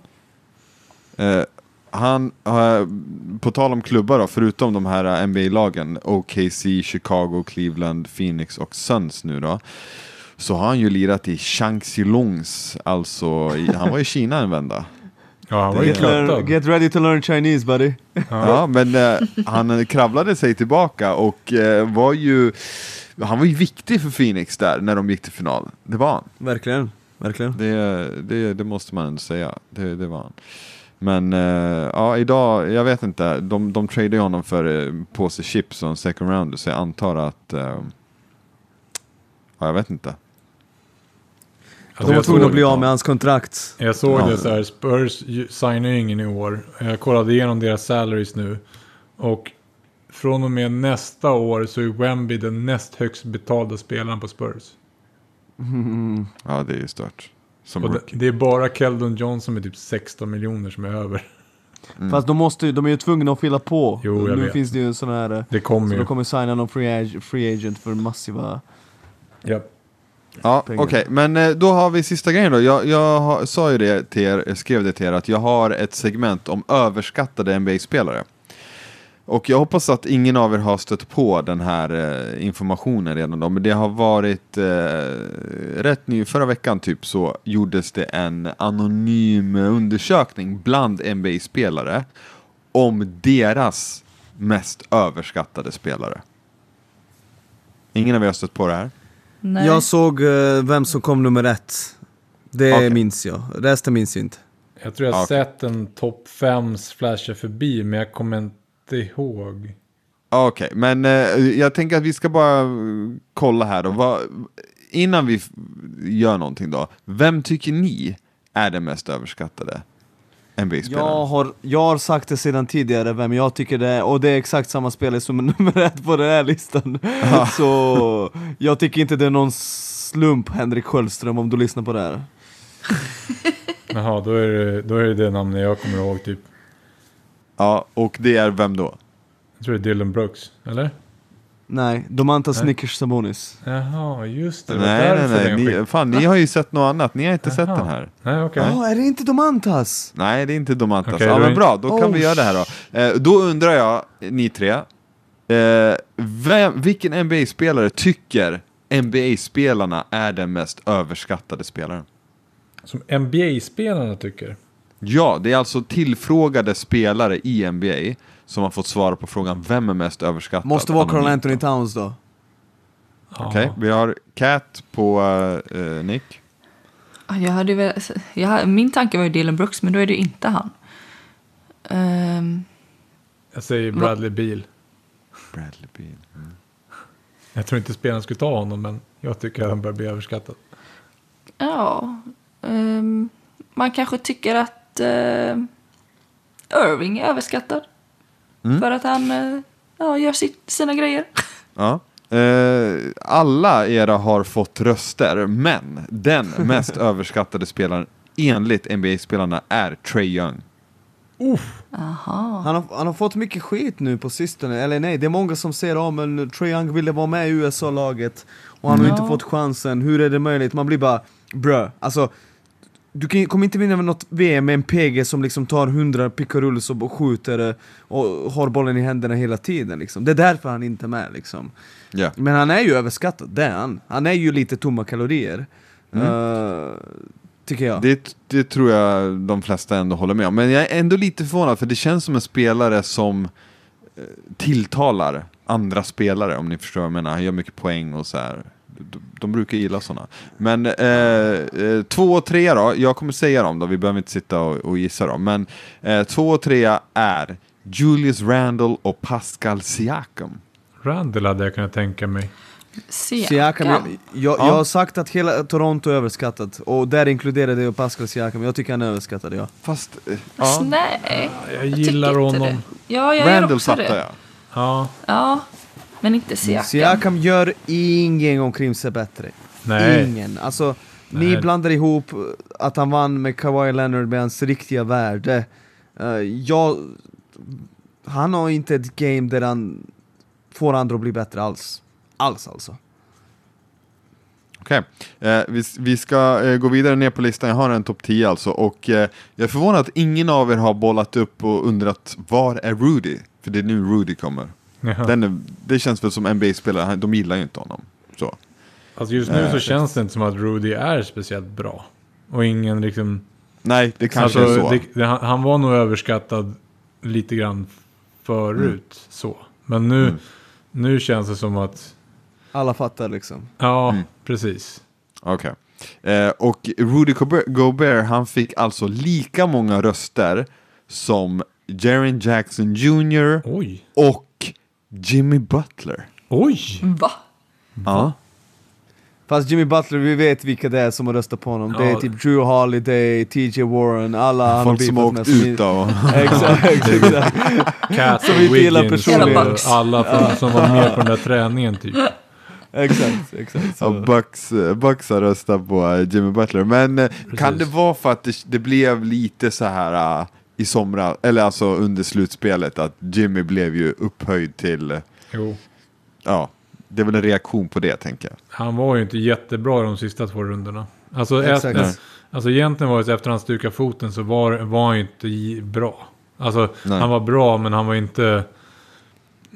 Eh, han, uh, på tal om klubbar då, förutom de här eh, NBA-lagen, OKC, Chicago, Cleveland, Phoenix och Suns nu då. Så har han ju lirat i Shanxi-Longs, alltså i, han var i Kina en vända. Ja, han var ju Get, learn, get ready to learn Chinese buddy. Ja, men eh, han kravlade sig tillbaka och eh, var ju, han var ju viktig för Phoenix där när de gick till final. Det var han. Verkligen, verkligen. Det, det, det måste man ändå säga. Det, det var han. Men eh, ja, idag, jag vet inte. De, de tradade honom för uh, påse chips och en second round. Så jag antar att... eh, ja, jag vet inte. Alltså, De var jag tvungna att bli av med hans kontrakt. Jag såg Ja. det så här, Spurs signar ju ingen i år. Jag kollade igenom deras salaries nu. Och från och med nästa år så är Wemby den näst högst betalda spelaren på Spurs. Ja, det är ju stört. Det, det är bara Keldon Johnson med typ 16 miljoner som är över. Fast de, måste, de är ju tvungna att fylla på. Jo, jag nu vet. finns det ju en sån här... eh, Det kommer Så ju. de kommer signa någon free, ag- free agent för massiva... Ja. Ja, okej. Men eh, då har vi sista grejen då. Jag, jag har, sa ju det till er, skrev det till er, att jag har ett segment om överskattade NBA-spelare. Och jag hoppas att ingen av er har stött på den här eh, informationen redan då, men det har varit eh, rätt ny, förra veckan typ så gjordes det en anonym undersökning bland NBA-spelare om deras mest överskattade spelare. Ingen av er har stött på det här? Nej. Jag såg eh, vem som kom nummer ett. Det Okej. minns jag. Resten minns jag inte. Jag tror jag har Okej. sett en topp 5 flasha förbi men jag kommer inte ihåg. Okej, men eh, jag tänker att vi ska bara kolla här då. Vad, innan vi gör någonting då. Vem tycker ni är den mest överskattade Jag NBA-spelaren? har, jag har sagt det sedan tidigare vem jag tycker det är, och det är exakt samma spelare som är nummer ett på den här listan. Så jag tycker inte det är någon slump, Henrik Sköldström, om du lyssnar på det här. Jaha, då är, det, då är det det namnet jag kommer ihåg typ. Ja, och det är vem då? Jag tror det är Dylan Brooks, eller? Nej, Domantas Nej. Snickers Sabonis. Jaha, just det. Nej, nej, nej. Ni, fan, ni har ju sett något annat. Ni har inte sett Jaha. den här. Nej, okej. Ja, är det inte Domantas? Nej, det är inte Domantas. Okej, ja, men bra, då kan Oh, vi göra det här då. Eh, då undrar jag, ni tre. Eh, vem, vilken NBA-spelare tycker NBA-spelarna är den mest överskattade spelaren? Som NBA-spelarna tycker. Ja, det är alltså tillfrågade spelare i NBA som har fått svara på frågan vem är mest överskattad? Måste vara Carl Anthony. Towns då. Okej, vi har Cat på eh, Nick. Ja, Jag hade väl, jag, min tanke var ju Dylan Brooks, men då är det inte han. Ehm, Jag säger Bradley Beal. Bradley Beal. Mm. Jag tror inte spelaren skulle ta honom, men jag tycker att han börjar bli överskattad. ja, ehm, man kanske tycker att uh, Irving är överskattad. Mm. För att han eh, ja, gör sitt, sina grejer. Ja. Eh, alla era har fått röster, men den mest överskattade spelaren enligt NBA-spelarna är Trey Young. Aha. Han har, han har fått mycket skit nu på sistone, eller nej, det är många som säger om oh, men Trae Young ville vara med i USA-laget och han har Ja. inte fått chansen, hur är det möjligt? Man blir bara brö, alltså du kan, kommer inte vinna med något VM med en PG som liksom tar 100 pickarulls och skjuter eh, och har bollen i händerna hela tiden liksom. Det är därför han inte är med liksom. Ja. Men han är ju överskattad, det är han. Han är ju lite tomma kalorier. Eh, tycker jag. Det, det tror jag de flesta ändå håller med om. Men jag är ändå lite förvånad för det känns som en spelare som eh, tilltalar andra spelare om ni förstår vad jag menar. Han gör mycket poäng och så här. De, brukar gilla sådana. Men eh, eh, två och tre då, jag kommer säga dem då, vi behöver inte sitta och, och gissa dem. Men eh, två och tre är Julius Randle och Pascal Siakam. Randall hade jag kunnat tänka mig. Siakam, jag, jag, Ja. jag har sagt att hela Toronto är överskattat, och där inkluderar det Pascal Siakam, jag tycker han är överskattad ja. Fast, eh, ja, nej. Jag jag gillar inte honom. Det. Ja, jag gör Randle också fattar det. jag. Ja, Ja, men inte Siakam. Siakam gör ingen omkring sig bättre. nej. Ingen. Alltså, ni Nej. blandar ihop att han vann med Kawhi Leonard med hans riktiga värde. Eh, jag, han har inte ett game där han får andra att bli bättre alls. Alls alltså. Okej, eh, vi, vi ska eh, gå vidare ner på listan. Jag har en topp 10 alltså. Och eh, jag är förvånad att ingen av er har bollat upp och undrat var är Rudy? För det är nu Rudy kommer. Den är, det känns väl som NBA-spelare, de gillar ju inte honom. Så. Alltså just nu Eh, så känns det inte som att Rudy är speciellt bra. Och ingen liksom... Nej, det kanske alltså, är så. det, det, han, han var nog överskattad lite grann förut. Så. Men nu, Mm. nu känns det som att... Alla fattar liksom. Ja, Mm. precis. Okej. Eh, och Rudy Gobert, han fick alltså lika många röster som Jaren Jackson Jr. Oj. och Jimmy Butler. Oj! Va? Ja. Fast Jimmy Butler, vi vet vilka det är som har röstat på honom. Det är Ja. typ Drew Holiday, TJ Warren, alla han har Folk som har åkt ut då. Exakt, exakt. Cat Som inte gillar personligen. alla som var med på den där träningen typ. exakt, exakt. Ja, Så. Bucks, eh, Bucks har röstat på eh, Jimmy Butler. Men eh, kan Precis. det vara för att det, det blev lite så här i somras, eller alltså under slutspelet, att Jimmy blev ju upphöjd till, Jo. ja, det är väl en reaktion på det tänker jag. Han var ju inte jättebra de sista två rundorna. Alltså, Exakt. ett, alltså egentligen var det så efter han stukade foten så var, var han ju inte i- bra. Alltså Nej. han var bra men han var inte...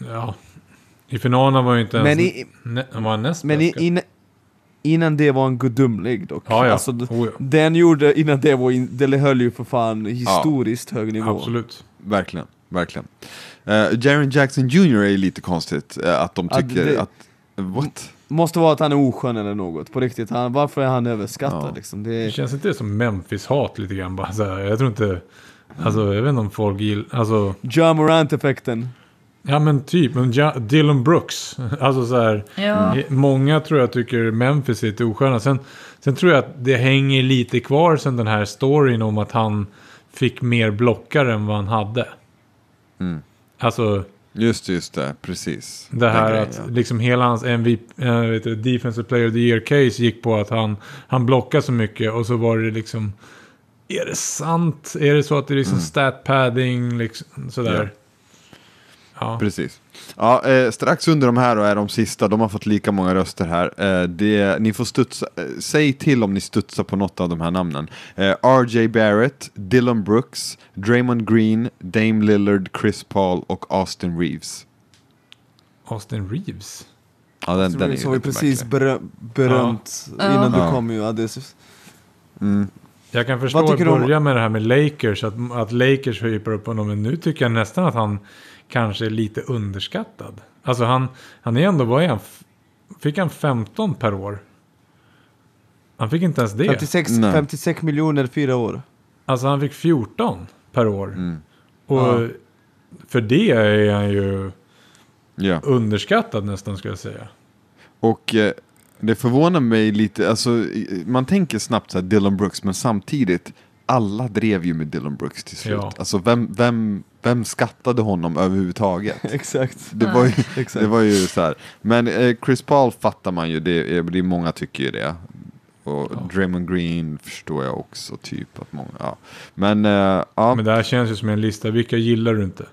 Ja. I finalen var han ju inte ens... Men, i, nä, han var näst men i, bäst. In, innan det var han gudomlig dock. Ja, ja. Alltså, Oh, ja. det han gjorde innan det var in, det höll ju för fan historiskt hög nivå. Absolut. Verkligen, verkligen. Uh, Jaren Jackson Jr är lite konstigt eh, att de Ja, tycker det- att, what? Måste vara att han är oskön eller något, på riktigt. Han, varför är han överskattad Ja. liksom? Det Det, känns inte som Memphis-hat lite grann bara så här. Jag tror inte... Alltså jag vet inte om folk gillar... Alltså... Ja Morant-effekten. Ja men typ, men ja, Dylan Brooks. Alltså så här, Ja. Många tror jag tycker Memphis är lite osköna. Sen, sen tror jag att det hänger lite kvar sen den här storyn om att han fick mer blockare än vad han hade. Mm. Alltså Just just det, precis. det här grejen, att ja. liksom hela hans MVP, äh, vet du, Defensive Player of the Year-case gick på att han, han blockade så mycket och så var det liksom... Är det sant? Är det så att det är liksom stat padding liksom sådär? Ja. Precis. Ja, eh, strax under de här då är de sista, de har fått lika många röster här. Eh, det, ni får studsa, eh, säg till om ni studsar på något av de här namnen. Eh, RJ Barrett, Dylan Brooks, Draymond Green, Dame Lillard, Chris Paul och Austin Reeves. Austin Reeves. Ja, den, den är ju som vi precis berö, berömt Ja. innan Ja. du kom ju. Ja, det, Mm. Jag kan förstå att om- börja med det här med Lakers, att, att Lakers höjer upp honom, men nu tycker jag nästan att han kanske är lite underskattad. Alltså han, han är ändå, vad är han? Fick han 15 per år? Han fick inte ens det. 56, Nej. 56 miljoner fyra år. Alltså han fick 14 per år. Mm. Och Ja. för det är han ju Ja. underskattad nästan skulle jag säga. Och eh, det förvånar mig lite, alltså man tänker snabbt så här Dylan Brooks, men samtidigt, alla drev ju med Dylan Brooks till slut. Ja. Alltså vem, vem, vem skattade honom överhuvudtaget? Exakt. Det var ju, Exakt. det var ju så här. Men eh, Chris Paul fattar man ju, det det är många tycker ju det. Och Ja. Draymond Green förstår jag också, typ att många, ja. Men, eh, ja, Men det här känns ju som en lista. Vilka gillar du inte?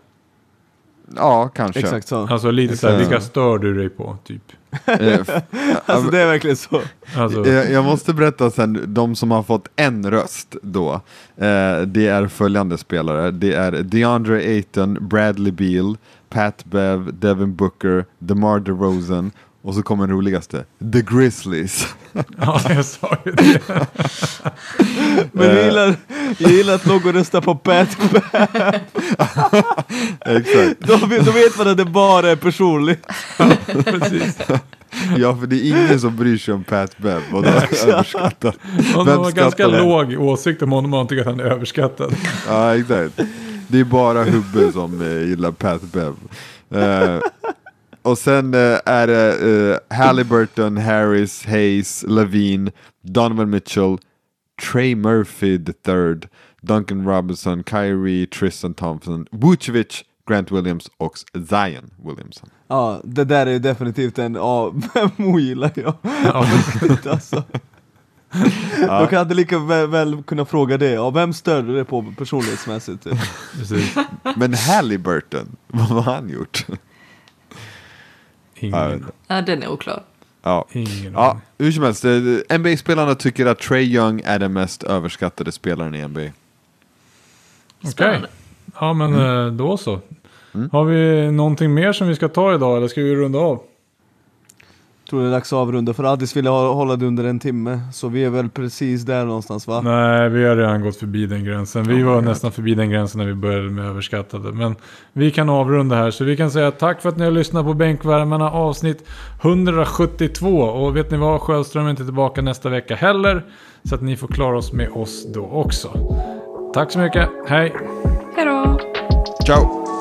Ja, kanske. Exakt så. Alltså lite så här, Exakt. vilka stör du dig på? Typ. Eh, Alltså det är verkligen så. Alltså, Jag, jag måste berätta sen, de som har fått en röst då, eh, det är följande spelare. Det är DeAndre Ayton, Bradley Beal, Pat Bev, Devin Booker, DeMar DeRozan och så kommer den roligaste, The Grizzlies. ja, jag sa ju det. Men jag gillar, jag gillar att någon röstar på Pat. Exakt. Då, vet- då vet man att det bara är personligt. Precis. Ja, för det är ingen som bryr sig om Pat Bev och då överskattat. Och Vem de har ganska skrattar låg åsikt om honom och han tycker att han är överskattad. Ja, exakt. Det är bara Hubbe som eh, gillar Pat Bev. Eh, och sen eh, är det eh, Halliburton, Harris, Hayes, Levine, Donovan Mitchell, Trey Murphy III, Duncan Robinson, Kyrie, Tristan Thompson, Vucevic, Grant Williams och Zion Williamson. Ja, det där är definitivt en, ja, vem ogillar jag? Ja, alltså. Då kan jag lika väl, väl kunna fråga det, ja, vem stör du dig på personlighetsmässigt? Typ? Men Halliburton, vad har han gjort? Ingen. Ja, den är oklar. Ja. ingen Ja, hur som helst. eh, NBA-spelarna tycker att Trey Young är den mest överskattade spelaren i NBA. Okej. Spännande. Ja, men Mm. eh, då så. Har vi någonting mer som vi ska ta idag eller ska vi runda av? Tror det är dags att avrunda, för Addis ville ha- hålla det under en timme, så vi är väl precis där någonstans va? Nej, vi har redan gått förbi den gränsen. Vi var nästan förbi den gränsen när vi började med överskattade. Men vi kan avrunda här. Så vi kan säga tack för att ni har lyssnat på Bänkvärmarna avsnitt 172. Och vet ni vad? Sjöström är inte tillbaka nästa vecka heller. Så att ni får klara oss med oss då också. Tack så mycket. Hej! Hej då! Ciao!